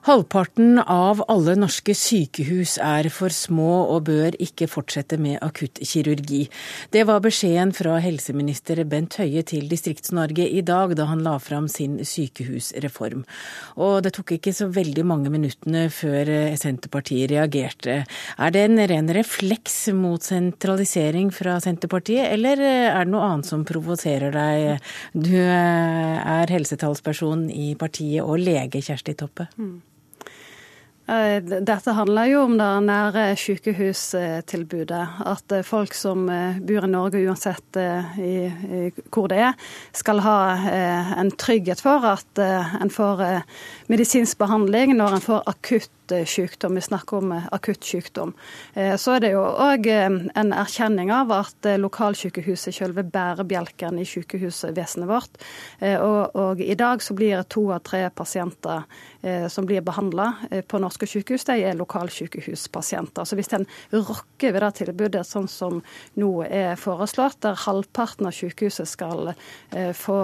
Halvparten av alle norske sykehus er for små og bør ikke fortsette med akuttkirurgi. Det var beskjeden fra helseminister Bent Høie til Distrikts-Norge i dag, da han la fram sin sykehusreform. Og det tok ikke så veldig mange minuttene før Senterpartiet reagerte. Er det en ren refleks mot sentralisering fra Senterpartiet, eller er det noe annet som provoserer deg? Du er helsetalsperson i partiet og lege, Kjersti Toppe. Mm. Eh, dette handler jo om det nære sykehustilbudet. At eh, folk som eh, bor i Norge, uansett hvor det er, skal ha en trygghet for at en får medisinsk behandling når en får akutt sykdom. Vi snakker om akutt sykdom. Så er det jo òg en erkjenning av at lokalsykehuset er selve bærebjelken i sykehusvesenet vårt. Og, og i dag så blir to av tre pasienter Eh, som blir behandla eh, på norske sykehus, de er lokalsykehuspasienter. Så hvis en rokker ved det tilbudet sånn som nå er foreslått, der halvparten av sykehuset skal eh, få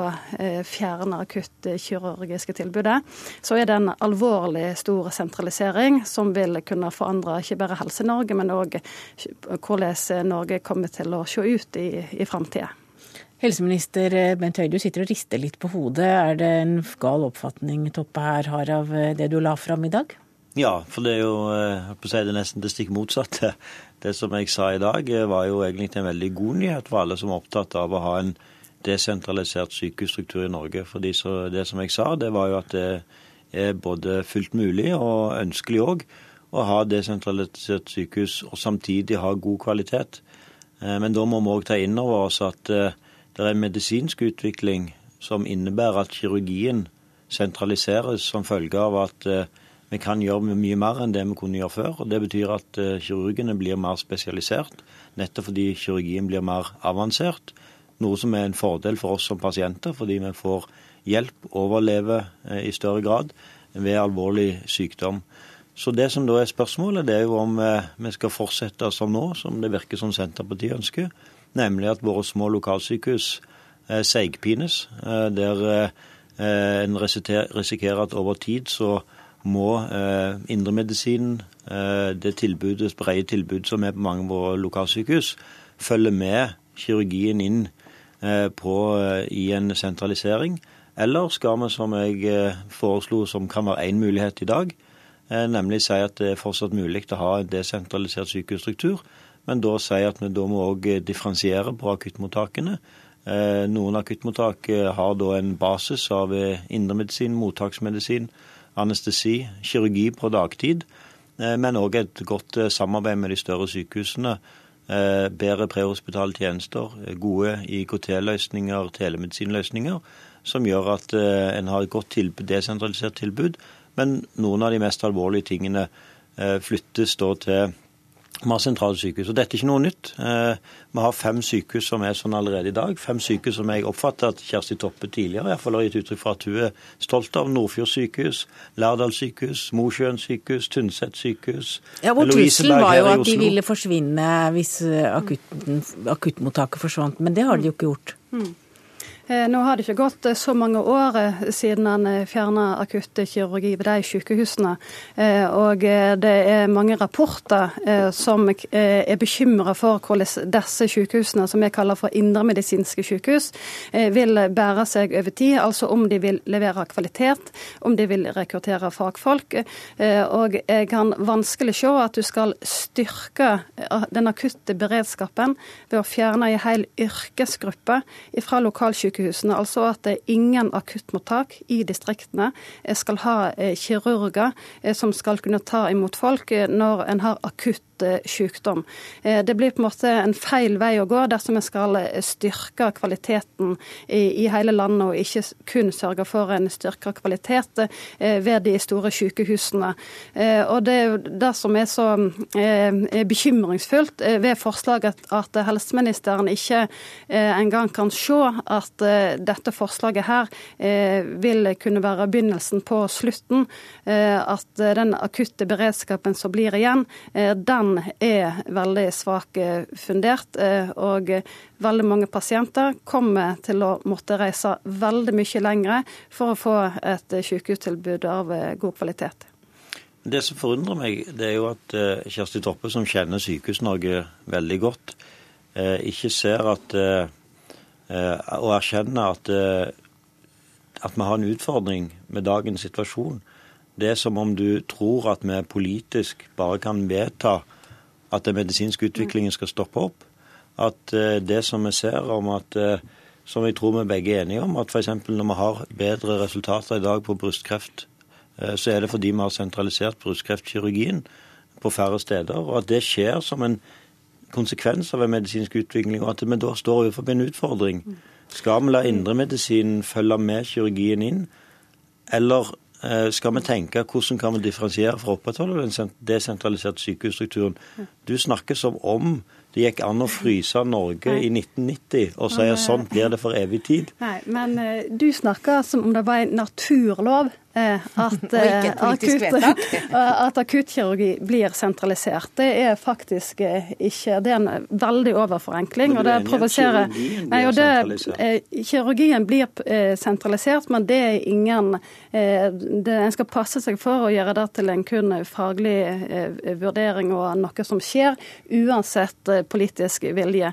fjerne akuttkirurgiske tilbudet, så er det en alvorlig stor sentralisering som vil kunne forandre ikke bare Helse-Norge, men òg hvordan Norge kommer til å se ut i, i framtida. Helseminister Bent Høie, du sitter og rister litt på hodet. Er det en gal oppfatning Toppe her har av eh, det du la fram i dag? Ja, for det er jo jeg å si det nesten det stikk motsatte. Det som jeg sa i dag, eh, var jo egentlig en veldig god nyhet for alle som er opptatt av å ha en desentralisert sykehusstruktur i Norge. For det som jeg sa, det var jo at det er både fullt mulig og ønskelig òg å ha desentralisert sykehus og samtidig ha god kvalitet. Men da må vi òg ta inn over oss at det er en medisinsk utvikling som innebærer at kirurgien sentraliseres som følge av at eh, vi kan gjøre mye mer enn det vi kunne gjøre før. og Det betyr at eh, kirurgene blir mer spesialisert, nettopp fordi kirurgien blir mer avansert. Noe som er en fordel for oss som pasienter, fordi vi får hjelp, overleve eh, i større grad ved alvorlig sykdom. Så Det som da er spørsmålet, det er jo om vi skal fortsette som nå, som det virker som Senterpartiet ønsker nemlig at våre små lokalsykehus eh, seigpines. Eh, der eh, en risikerer at over tid så må indremedisinen, det tilbudet, brede tilbudet som er på mange av våre lokalsykehus, følge med kirurgien inn på, i en sentralisering. Eller skal vi, som jeg foreslo, som kan være én mulighet i dag, nemlig si at det er fortsatt mulig å ha en desentralisert sykehusstruktur, men da si at vi da må òg differensiere på akuttmottakene. Eh, noen akuttmottak eh, har da en basis av eh, indremedisin, mottaksmedisin, anestesi, kirurgi på dagtid, men òg et godt samarbeid med de større sykehusene. Bedre prehospitale tjenester, gode IKT-løsninger, telemedisinløsninger, som gjør at en har et godt tilbud, desentralisert tilbud. Men noen av de mest alvorlige tingene flyttes da til mer sentrale sykehus. og Dette er ikke noe nytt. Eh, vi har fem sykehus som er sånn allerede i dag. Fem sykehus som jeg oppfatter at Kjersti Toppe tidligere i hvert fall har gitt uttrykk for at hun er stolt av. Nordfjord sykehus, Lærdal sykehus, Mosjøen sykehus, Tynset sykehus. Ja, hvor Trusselen var jo at de ville forsvinne hvis akutten, akuttmottaket forsvant, men det har de jo ikke gjort. Mm. Eh, nå har det ikke gått så mange år siden han fjerna akuttkirurgi ved de sykehusene. Og det er mange rapporter som er bekymra for hvordan disse sykehusene, som vi kaller for indremedisinske sykehus, vil bære seg over tid. Altså om de vil levere kvalitet, om de vil rekruttere fagfolk. Og jeg kan vanskelig se at du skal styrke den akutte beredskapen ved å fjerne en hel yrkesgruppe fra lokalsykehusene. Altså at ingen akuttmottak i distriktene skal ha eh, kirurger eh, som skal kunne ta imot folk eh, når en har akutt sykdom. Det blir på en måte en feil vei å gå dersom vi skal styrke kvaliteten i, hele landet, og ikke kun sørge for en styrka kvalitet ved de store sykehusene. Og Det er det som er så bekymringsfullt ved forslaget, at helseministeren ikke engang kan se at dette forslaget her vil kunne være begynnelsen på slutten. At den akutte beredskapen som blir igjen, den den er veldig svakt eh, fundert. Eh, og veldig mange pasienter kommer til å måtte reise veldig mye lengre for å få et sykehustilbud av eh, god kvalitet. Det som forundrer meg, det er jo at Kjersti Toppe, som kjenner Sykehus-Norge veldig godt, ikke ser at og erkjenner at, at vi har en utfordring med dagens situasjon. Det er som om du tror at vi politisk bare kan vedta at den medisinske utviklingen skal stoppe opp. At eh, det som vi ser om at eh, som jeg tror vi begge er enige om, at f.eks. når vi har bedre resultater i dag på brystkreft, eh, så er det fordi vi har sentralisert brystkreftkirurgien på færre steder. Og at det skjer som en konsekvens av en medisinsk utvikling, og at vi da står overfor en utfordring. Skal vi la indremedisinen følge med kirurgien inn, eller skal vi tenke hvordan kan vi differensiere for å opprettholde den desentraliserte sykehusstrukturen. Du snakker som om det gikk an å fryse Norge Nei. i 1990 og si at sånn blir det for evig tid. Nei, men uh, du snakker som om det var en naturlov Eh, at, eh, akutt, at akuttkirurgi blir sentralisert. Det er faktisk eh, ikke Det er en veldig overforenkling. og det provoserer Nei, og det, Kirurgien blir sentralisert, men det er ingen det, En skal passe seg for å gjøre det til en kun faglig vurdering og noe som skjer, uansett politisk vilje.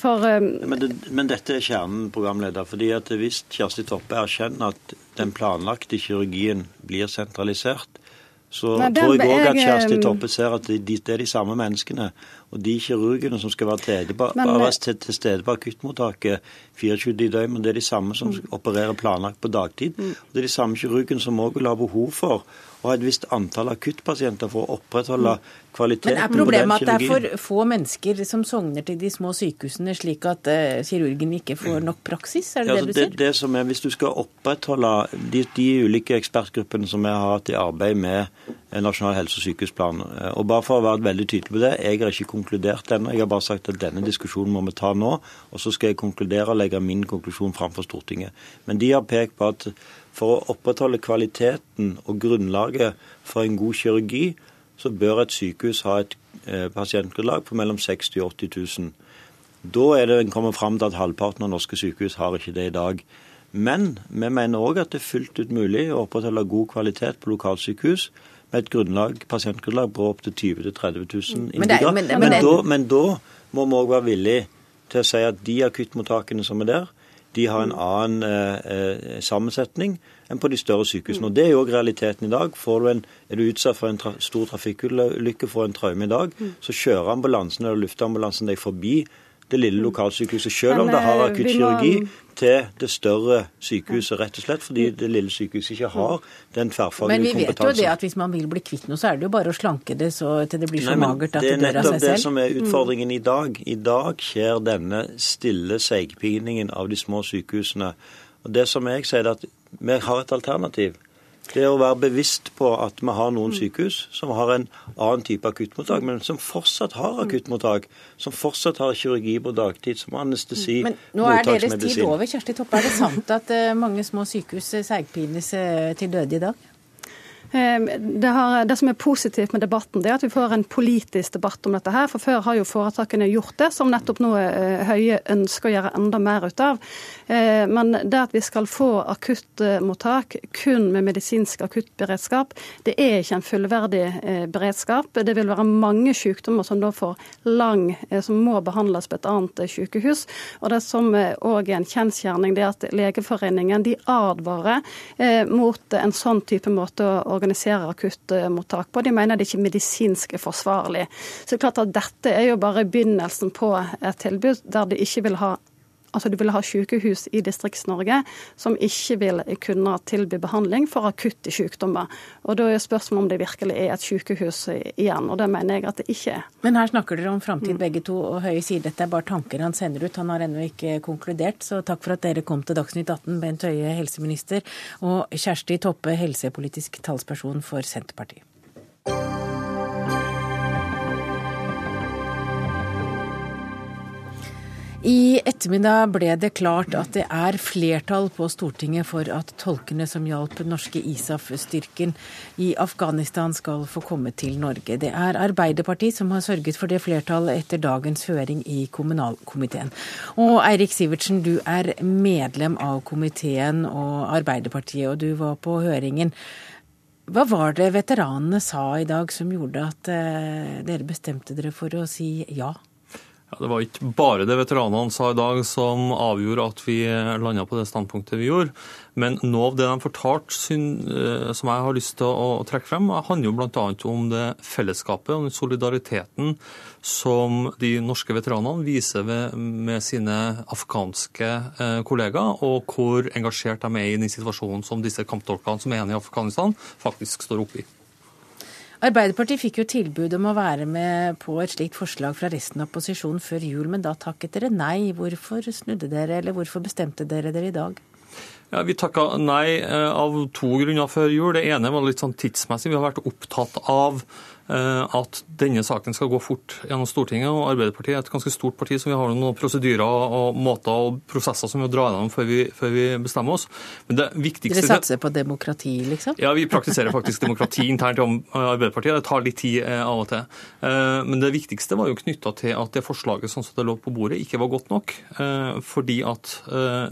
For, men, det, men dette er kjernen, programleder. fordi at Hvis Kjersti Toppe erkjenner at den planlagte kirurgien blir sentralisert, så Nei, tror jeg òg at Kjersti Toppe ser at det, det er de samme menneskene. Og de kirurgene som skal være til, til, til stede på akuttmottaket 24 i døgnet, det er de samme som mm. opererer planlagt på dagtid. Mm. Og det er de samme kirurgene som òg vil ha behov for å ha et visst antall akuttpasienter for å opprettholde mm. kvaliteten Men Er problemet at det er for få mennesker som sogner til de små sykehusene, slik at uh, kirurgen ikke får nok praksis? Er det ja, det du sier? Det, det som er, Hvis du skal opprettholde de, de ulike ekspertgruppene som vi har hatt i arbeid med Nasjonal helse- og sykehusplan, eh, og bare for å være veldig tydelig på det, jeg har ikke konkludert ennå. Jeg har bare sagt at denne diskusjonen må vi ta nå, og så skal jeg konkludere og legge min konklusjon fram for Stortinget. Men de har pekt på at for å opprettholde kvaliteten og grunnlaget for en god kirurgi, så bør et sykehus ha et eh, pasientgrunnlag på mellom 60 000 og 80 000. Da er det en kommer fram til at halvparten av norske sykehus har ikke det i dag. Men vi mener òg at det er fullt ut mulig å opprettholde god kvalitet på lokalsykehus med et grunnlag, pasientgrunnlag på opptil 20 000-30 000 innbyggere. Men, men, men, men, men da må vi òg være villige til å si at de akuttmottakene som er der, de har en annen eh, eh, sammensetning enn på de større sykehusene. Og Det er jo også realiteten i dag. En, er du utsatt for en tra stor trafikkulykke, får en traume i dag, så kjører ambulansen eller luftambulansen deg forbi det lille lokalsykehuset, selv om det har eh, akuttkirurgi, til det større sykehuset, rett og slett fordi det lille sykehuset ikke har den tverrfaglige kompetansen. Men vi vet jo det at hvis man vil bli kvitt noe, så er det jo bare å slanke det så til det blir så Nei, magert at det, det dør av seg selv. Det er nettopp det som er utfordringen i dag. I dag skjer denne stille seigpiningen av de små sykehusene. Og det som jeg sier, er at vi har et alternativ. Det å være bevisst på at vi har noen sykehus som har en annen type akuttmottak, men som fortsatt har akuttmottak, som fortsatt har kirurgi på dagtid, som anestesi, mottaksmedisin. Men nå er deres tid over, Kjersti Toppe. Er det sant at eh, mange små sykehus seigpines eh, til døde i dag? Det, har, det, som er positivt med debatten, det er at vi får en politisk debatt om dette. her, for Før har jo foretakene gjort det, som nettopp nå Høie ønsker å gjøre enda mer ut av. Men det at vi skal få akuttmottak kun med medisinsk akuttberedskap, det er ikke en fullverdig beredskap. Det vil være mange sykdommer som da får lang, som må behandles på et annet sykehus. Og det som òg er en kjensgjerning, det er at Legeforeningen de advarer mot en sånn type måte å organisere akuttmottak på. De mener det ikke medisinsk forsvarlig. Så det er klart at Dette er jo bare begynnelsen på et tilbud der de ikke vil ha Altså Du vil ha sykehus i Distrikts-Norge som ikke vil kunne tilby behandling for akutte sykdommer. Og Da er spørsmålet om det virkelig er et sykehus igjen, og det mener jeg at det ikke er. Men her snakker dere om framtid begge to, og Høie sier dette er bare tanker han sender ut. Han har ennå ikke konkludert, så takk for at dere kom til Dagsnytt 18, Bent Høie, helseminister, og Kjersti Toppe, helsepolitisk talsperson for Senterpartiet. I ettermiddag ble det klart at det er flertall på Stortinget for at tolkene som hjalp norske ISAF-styrken i Afghanistan skal få komme til Norge. Det er Arbeiderpartiet som har sørget for det flertallet etter dagens høring i kommunalkomiteen. Og Eirik Sivertsen, du er medlem av komiteen og Arbeiderpartiet, og du var på høringen. Hva var det veteranene sa i dag som gjorde at eh, dere bestemte dere for å si ja? Ja, det var ikke bare det veteranene sa i dag som avgjorde at vi landa på det standpunktet vi gjorde. Men noe av det de fortalte eh, som jeg har lyst til å trekke frem, handler jo bl.a. om det fellesskapet og solidariteten som de norske veteranene viser med sine afghanske eh, kollegaer, og hvor engasjert de er i den situasjonen som disse kamptolkene som er igjen i Afghanistan, faktisk står oppe i. Arbeiderpartiet fikk jo tilbud om å være med på et slikt forslag fra resten av opposisjonen før jul, men da takket dere nei. Hvorfor snudde dere, eller hvorfor bestemte dere dere i dag? Ja, Vi takka nei eh, av to grunner før jul. Det ene var litt sånn tidsmessig. Vi har vært opptatt av at denne saken skal gå fort gjennom Stortinget. og Arbeiderpartiet er et ganske stort parti, så vi har noen prosedyrer og måter og prosesser som vi drar gjennom før vi, før vi bestemmer oss. Men det viktigste... Dere satser på demokrati, liksom? Ja, vi praktiserer faktisk demokrati internt i Arbeiderpartiet. Det tar litt tid eh, av og til. Eh, men det viktigste var jo knytta til at det forslaget sånn som det lå på bordet, ikke var godt nok. Fordi at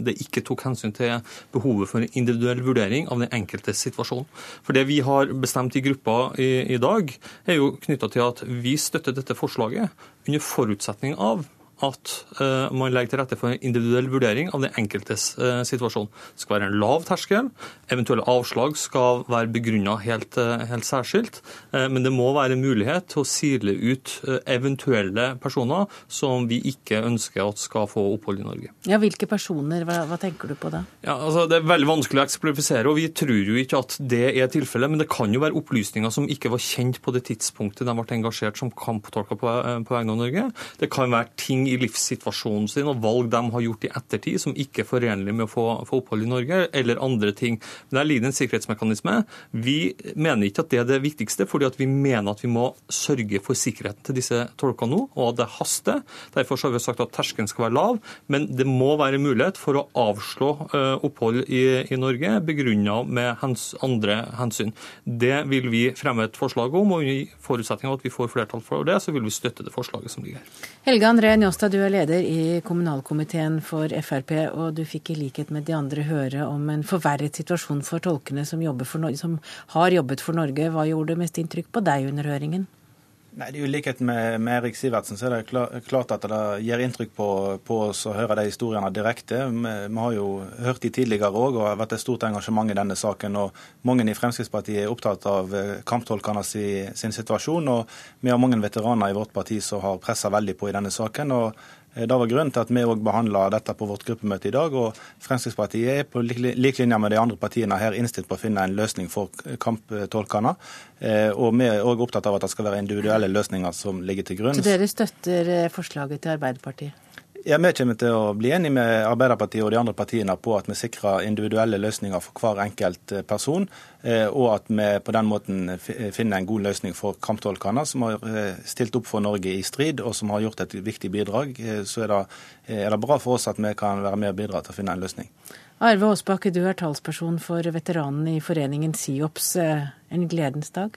det ikke tok hensyn til behovet for en individuell vurdering av den enkeltes situasjon. For det vi har bestemt i gruppa i, i dag, er jo knytta til at vi støtter dette forslaget under forutsetning av at uh, man legger til rette for en individuell vurdering av den enkeltes uh, situasjon. Det skal være en lav terskel. Eventuelle avslag skal være begrunna helt, uh, helt, særskilt. men det må være mulighet til å sile ut eventuelle personer som vi ikke ønsker at skal få opphold i Norge. Ja, Hvilke personer? Hva, hva tenker du på da? Ja, altså, det er veldig vanskelig å eksplifisere, og vi tror jo ikke at det er tilfellet. Men det kan jo være opplysninger som ikke var kjent på det tidspunktet de ble engasjert som kamptolker på, på vegne av Norge. Det kan være ting i livssituasjonen sin og valg de har gjort i ettertid som ikke er forenlig med å få, få, opphold i Norge, eller andre ting. Men der ligger en sikkerhetsmekanisme. Vi mener ikke at det er det viktigste, fordi vi mener at vi må sørge for sikkerheten til disse tolkene nå, og at det haster. Derfor har vi sagt at terskelen skal være lav, men det må være mulighet for å avslå uh, opphold i, i Norge begrunnet med hens, andre hensyn. Det vil vi fremme et forslag om, og i forutsetning av at vi får flertall for det, så vil vi støtte det forslaget som ligger her. Helge André Njåstad, du er leder i kommunalkomiteen for Frp, og du fikk i likhet med de andre høre om en forverret situasjon for tolkene som, som har jobbet for Norge. Hva gjorde mest inntrykk på deg under høringen? Nei, det er jo likhet med, med, Erik Sivertsen, så er det klart at det gir inntrykk på, på oss å høre de historiene direkte. Vi, vi har jo hørt de tidligere òg, og har vært et stort engasjement i denne saken. og Mange i Fremskrittspartiet er opptatt av eh, kamptolkene sin, sin situasjon. og Vi har mange veteraner i vårt parti som har pressa veldig på i denne saken. og det var grunnen til at vi òg behandla dette på vårt gruppemøte i dag. og Fremskrittspartiet er på lik linje med de andre partiene her innstilt på å finne en løsning for kamptolkene. Eh, og vi er òg opptatt av at det skal være individuelle løsninger som ligger til grunn. Så dere støtter eh, forslaget til Arbeiderpartiet? Ja, Vi kommer til å bli enige med Arbeiderpartiet og de andre partiene på at vi sikrer individuelle løsninger for hver enkelt eh, person, eh, og at vi på den måten finner en god løsning for kamptolkene, som har eh, stilt opp for Norge i strid, og som har gjort et viktig bidrag. Så er det, er det bra for oss at vi kan være med og bidra til å finne en løsning. Arve Aasbakke, du er talsperson for veteranene i foreningen SIOPS. En gledens dag?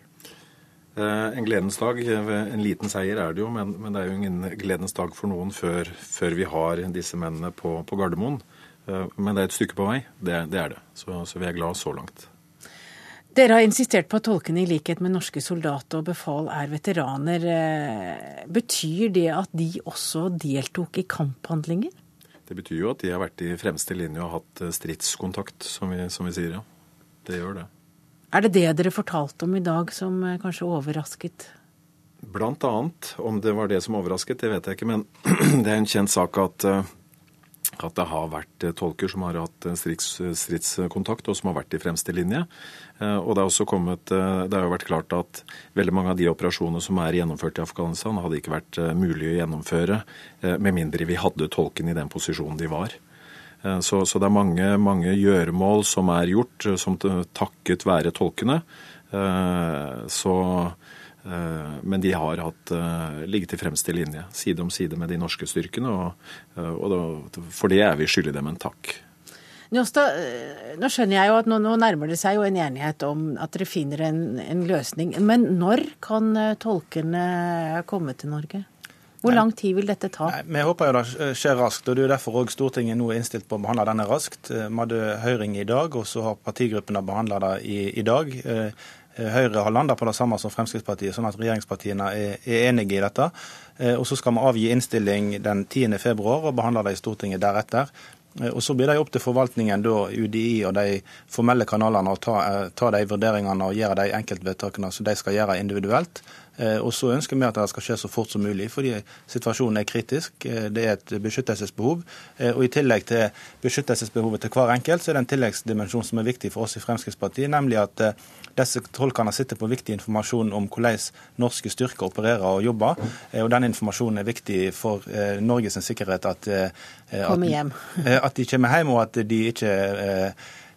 Eh, en gledens dag. En liten seier er det jo, men, men det er jo ingen gledens dag for noen før, før vi har disse mennene på, på, Gardermoen. Eh, men det er et stykke på vei. Det, det er det. Så, så, vi er glad så langt. Dere har insistert på at tolkene i likhet med norske soldater og befal er veteraner. Eh, betyr det at de også deltok i kamphandlinger? Det betyr jo at de har vært i fremste linje og hatt stridskontakt, som vi, som vi sier. ja. Det gjør det. Er det det dere fortalte om i dag som eh, kanskje overrasket? Blant annet. Om det var det som overrasket, det vet jeg ikke. Men det er en kjent sak at, eh, at det har vært eh, tolker som har hatt strids, stridskontakt, og som har vært i fremste linje. Og det, har kommet, det har jo vært klart at veldig mange av de operasjonene som er gjennomført i Afghanistan, hadde ikke vært mulig å gjennomføre med mindre vi hadde tolken i den posisjonen de var. Eh, så, så, det er mange, mange gjøremål som er gjort, eh, som takket være tolkene. Eh, så, men de har hatt, ligget i fremste linje, side om side med de norske styrkene. Og, og for det er vi skyldig dem en takk. Njåstad, nå skjønner jeg jo at nå, nå, nærmer det seg jo en enighet om at dere finner en, en løsning. Men når kan tolkene komme til Norge? Hvor lang tid vil dette ta? Nei, vi håper jo det skjer raskt. og Det er jo derfor også Stortinget nå er innstilt på å behandle denne raskt. Eh, vi hadde høring i dag, og så har partigruppene behandla det i, i, dag. Eh, eh, Høyre har landa på det samme som Fremskrittspartiet, sånn at regjeringspartiene er, er enige i dette. Og Så skal vi avgi innstilling den 10. februar og behandle det i Stortinget deretter. Og Så blir det opp til forvaltningen, da, UDI og de formelle kanalene, å ta, ta de vurderingene og gjøre de enkeltvedtakene som de skal gjøre individuelt. Eh, og så ønsker vi at det skal skje så fort som mulig, fordi situasjonen er kritisk. Eh, det er et beskyttelsesbehov. Eh, og i tillegg til beskyttelsesbehovet til hver enkelt, så er det en tilleggsdimensjon som er viktig for oss i Fremskrittspartiet, nemlig at disse tolkene sitter på viktig informasjon om hvordan norske styrker opererer og jobber. Og den informasjonen er viktig for Norges sikkerhet. At, at, at de kommer hjem, og at de ikke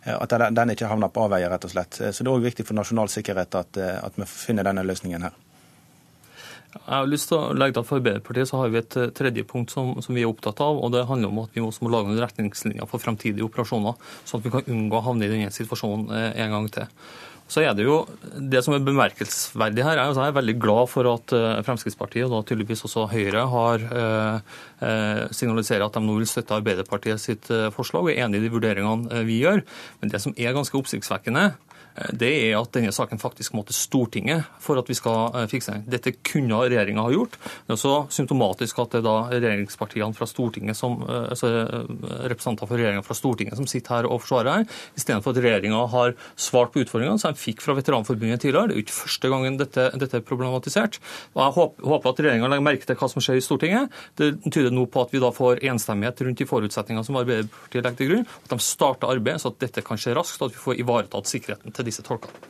at den ikke havner på avveie, rett og slett. Så det er òg viktig for nasjonal sikkerhet at, at vi finner denne løsningen her. Jeg har lyst til å legge til at For Arbeiderpartiet så har vi et eh, tredje punkt som, som, vi er opptatt av. og Det handler om at vi også må lage noen retningslinjer for fremtidige operasjoner, sånn at vi kan unngå å havne i denne situasjonen eh, en gang til. Så er Det jo, det som er bemerkelsesverdig her, er at jeg er veldig glad for at eh, Fremskrittspartiet, og da tydeligvis også Høyre, har eh, signaliserer at de nå vil støtte Arbeiderpartiet sitt forslag og er enig i de vurderingene vi gjør. Men det som er ganske oppsiktsvekkende, det er at denne saken faktisk må til Stortinget for at vi skal eh, fikse den. Dette kunne regjeringa ha gjort. Det er også symptomatisk at det er da regjeringspartiene fra Stortinget som, eh, altså eh, representanter for regjeringa fra Stortinget som sitter her og forsvarer her, istedenfor at regjeringa har svart på utfordringene som de fikk fra Veteranforbundet tidligere. Det er jo ikke første gangen dette, dette er problematisert. Og Jeg håper, at regjeringa legger merke til hva som skjer i Stortinget. Det tyder nå på at vi da får enstemmighet rundt de forutsetningene som Arbeiderpartiet legger til grunn. At de starter arbeidet så at dette kan skje raskt, og at vi får ivaretatt sikkerheten til disse tolkene.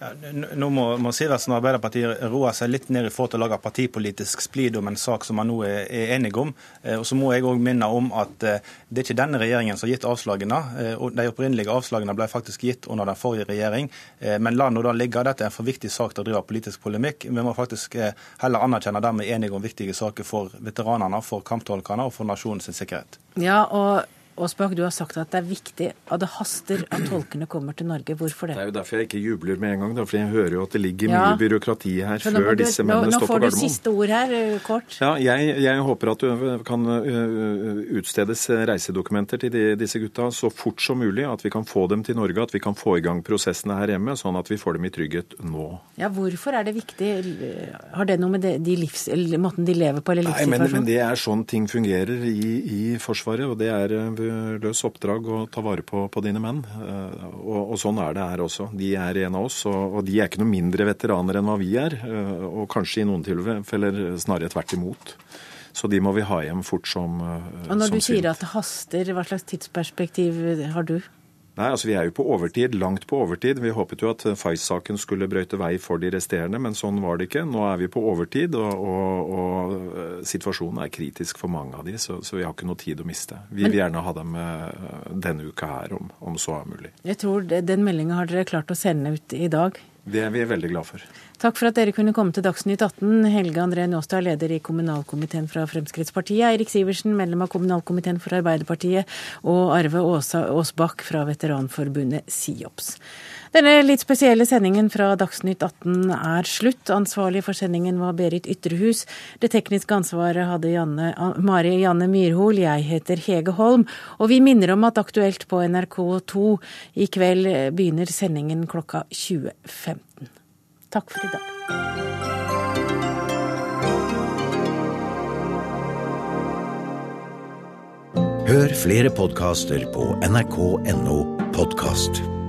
Ja, nå må, må Sivertsen og Arbeiderpartiet roe seg litt ned i forhold til å lage partipolitisk splid om en sak som man nå er, er enige om. Eh, og så må jeg òg minne om at eh, det er ikke denne regjeringen som har gitt avslagene. Eh, og De opprinnelige avslagene ble faktisk gitt under den forrige regjering. Eh, men la nå da ligge. Dette er en for viktig sak til å drive politisk polemikk. Vi må faktisk eh, heller anerkjenne at vi er enige om viktige saker for veteranene, for kamptolkene og for nasjonens sikkerhet. Ja, og Aasbakk, du har sagt at det er viktig at det haster at tolkene kommer til Norge. Hvorfor det? Det er jo derfor jeg ikke jubler med en gang. Da, for jeg hører jo at det ligger ja. mye byråkrati her før du, disse mennene står på Gardermoen. Nå får du siste ord her, eh, kort. Ja, jeg, jeg håper at du kan eh, utstedes reisedokumenter til de, disse gutta så fort som mulig. At vi kan få dem til Norge, at vi kan få i gang prosessene her hjemme, sånn at vi får dem i trygghet nå. Ja, Hvorfor er det viktig? Har det noe med det, de livs, måten de lever på, eller livssituasjonen? Nei, men, men det er sånn ting fungerer i, i Forsvaret. og det er eh, løs oppdrag å ta vare på, på dine menn. Eh, og, og, sånn er det her også. De er en av oss, og, og, de er ikke noe mindre veteraner enn hva vi er. Eh, og kanskje i noen tilfeller snarere tvert imot. Så de må vi ha hjem fort som Og når som du sier at det haster, hva slags tidsperspektiv har du? Nei, altså Vi er jo på overtid, langt på overtid. Vi håpet jo at Fais-saken skulle brøyte vei for de resterende, men sånn var det ikke. Nå er vi på overtid, og, og, og eh, situasjonen er kritisk for mange av de, så, så vi har ikke noe tid å miste. Vi vil gjerne ha dem eh, denne uka her, om, om så er mulig. Jeg tror Den meldinga har dere klart å sende ut i dag? Det er vi veldig glad for. Takk for at dere kunne komme til Dagsnytt 18. Helge André Njåstad, leder i kommunalkomiteen fra Fremskrittspartiet. Eirik Sivertsen, medlem av kommunalkomiteen for Arbeiderpartiet. Og Arve Aasbakk fra veteranforbundet SIOPS. Denne litt spesielle sendingen fra Dagsnytt 18 er slutt. Ansvarlig for sendingen var Berit Ytrehus. Det tekniske ansvaret hadde Janne, Mari Janne Myrhol. Jeg heter Hege Holm. Og vi minner om at Aktuelt på NRK2 i kveld begynner sendingen klokka 20.15. Takk for i dag. Hør flere podkaster på nrk.no podkast.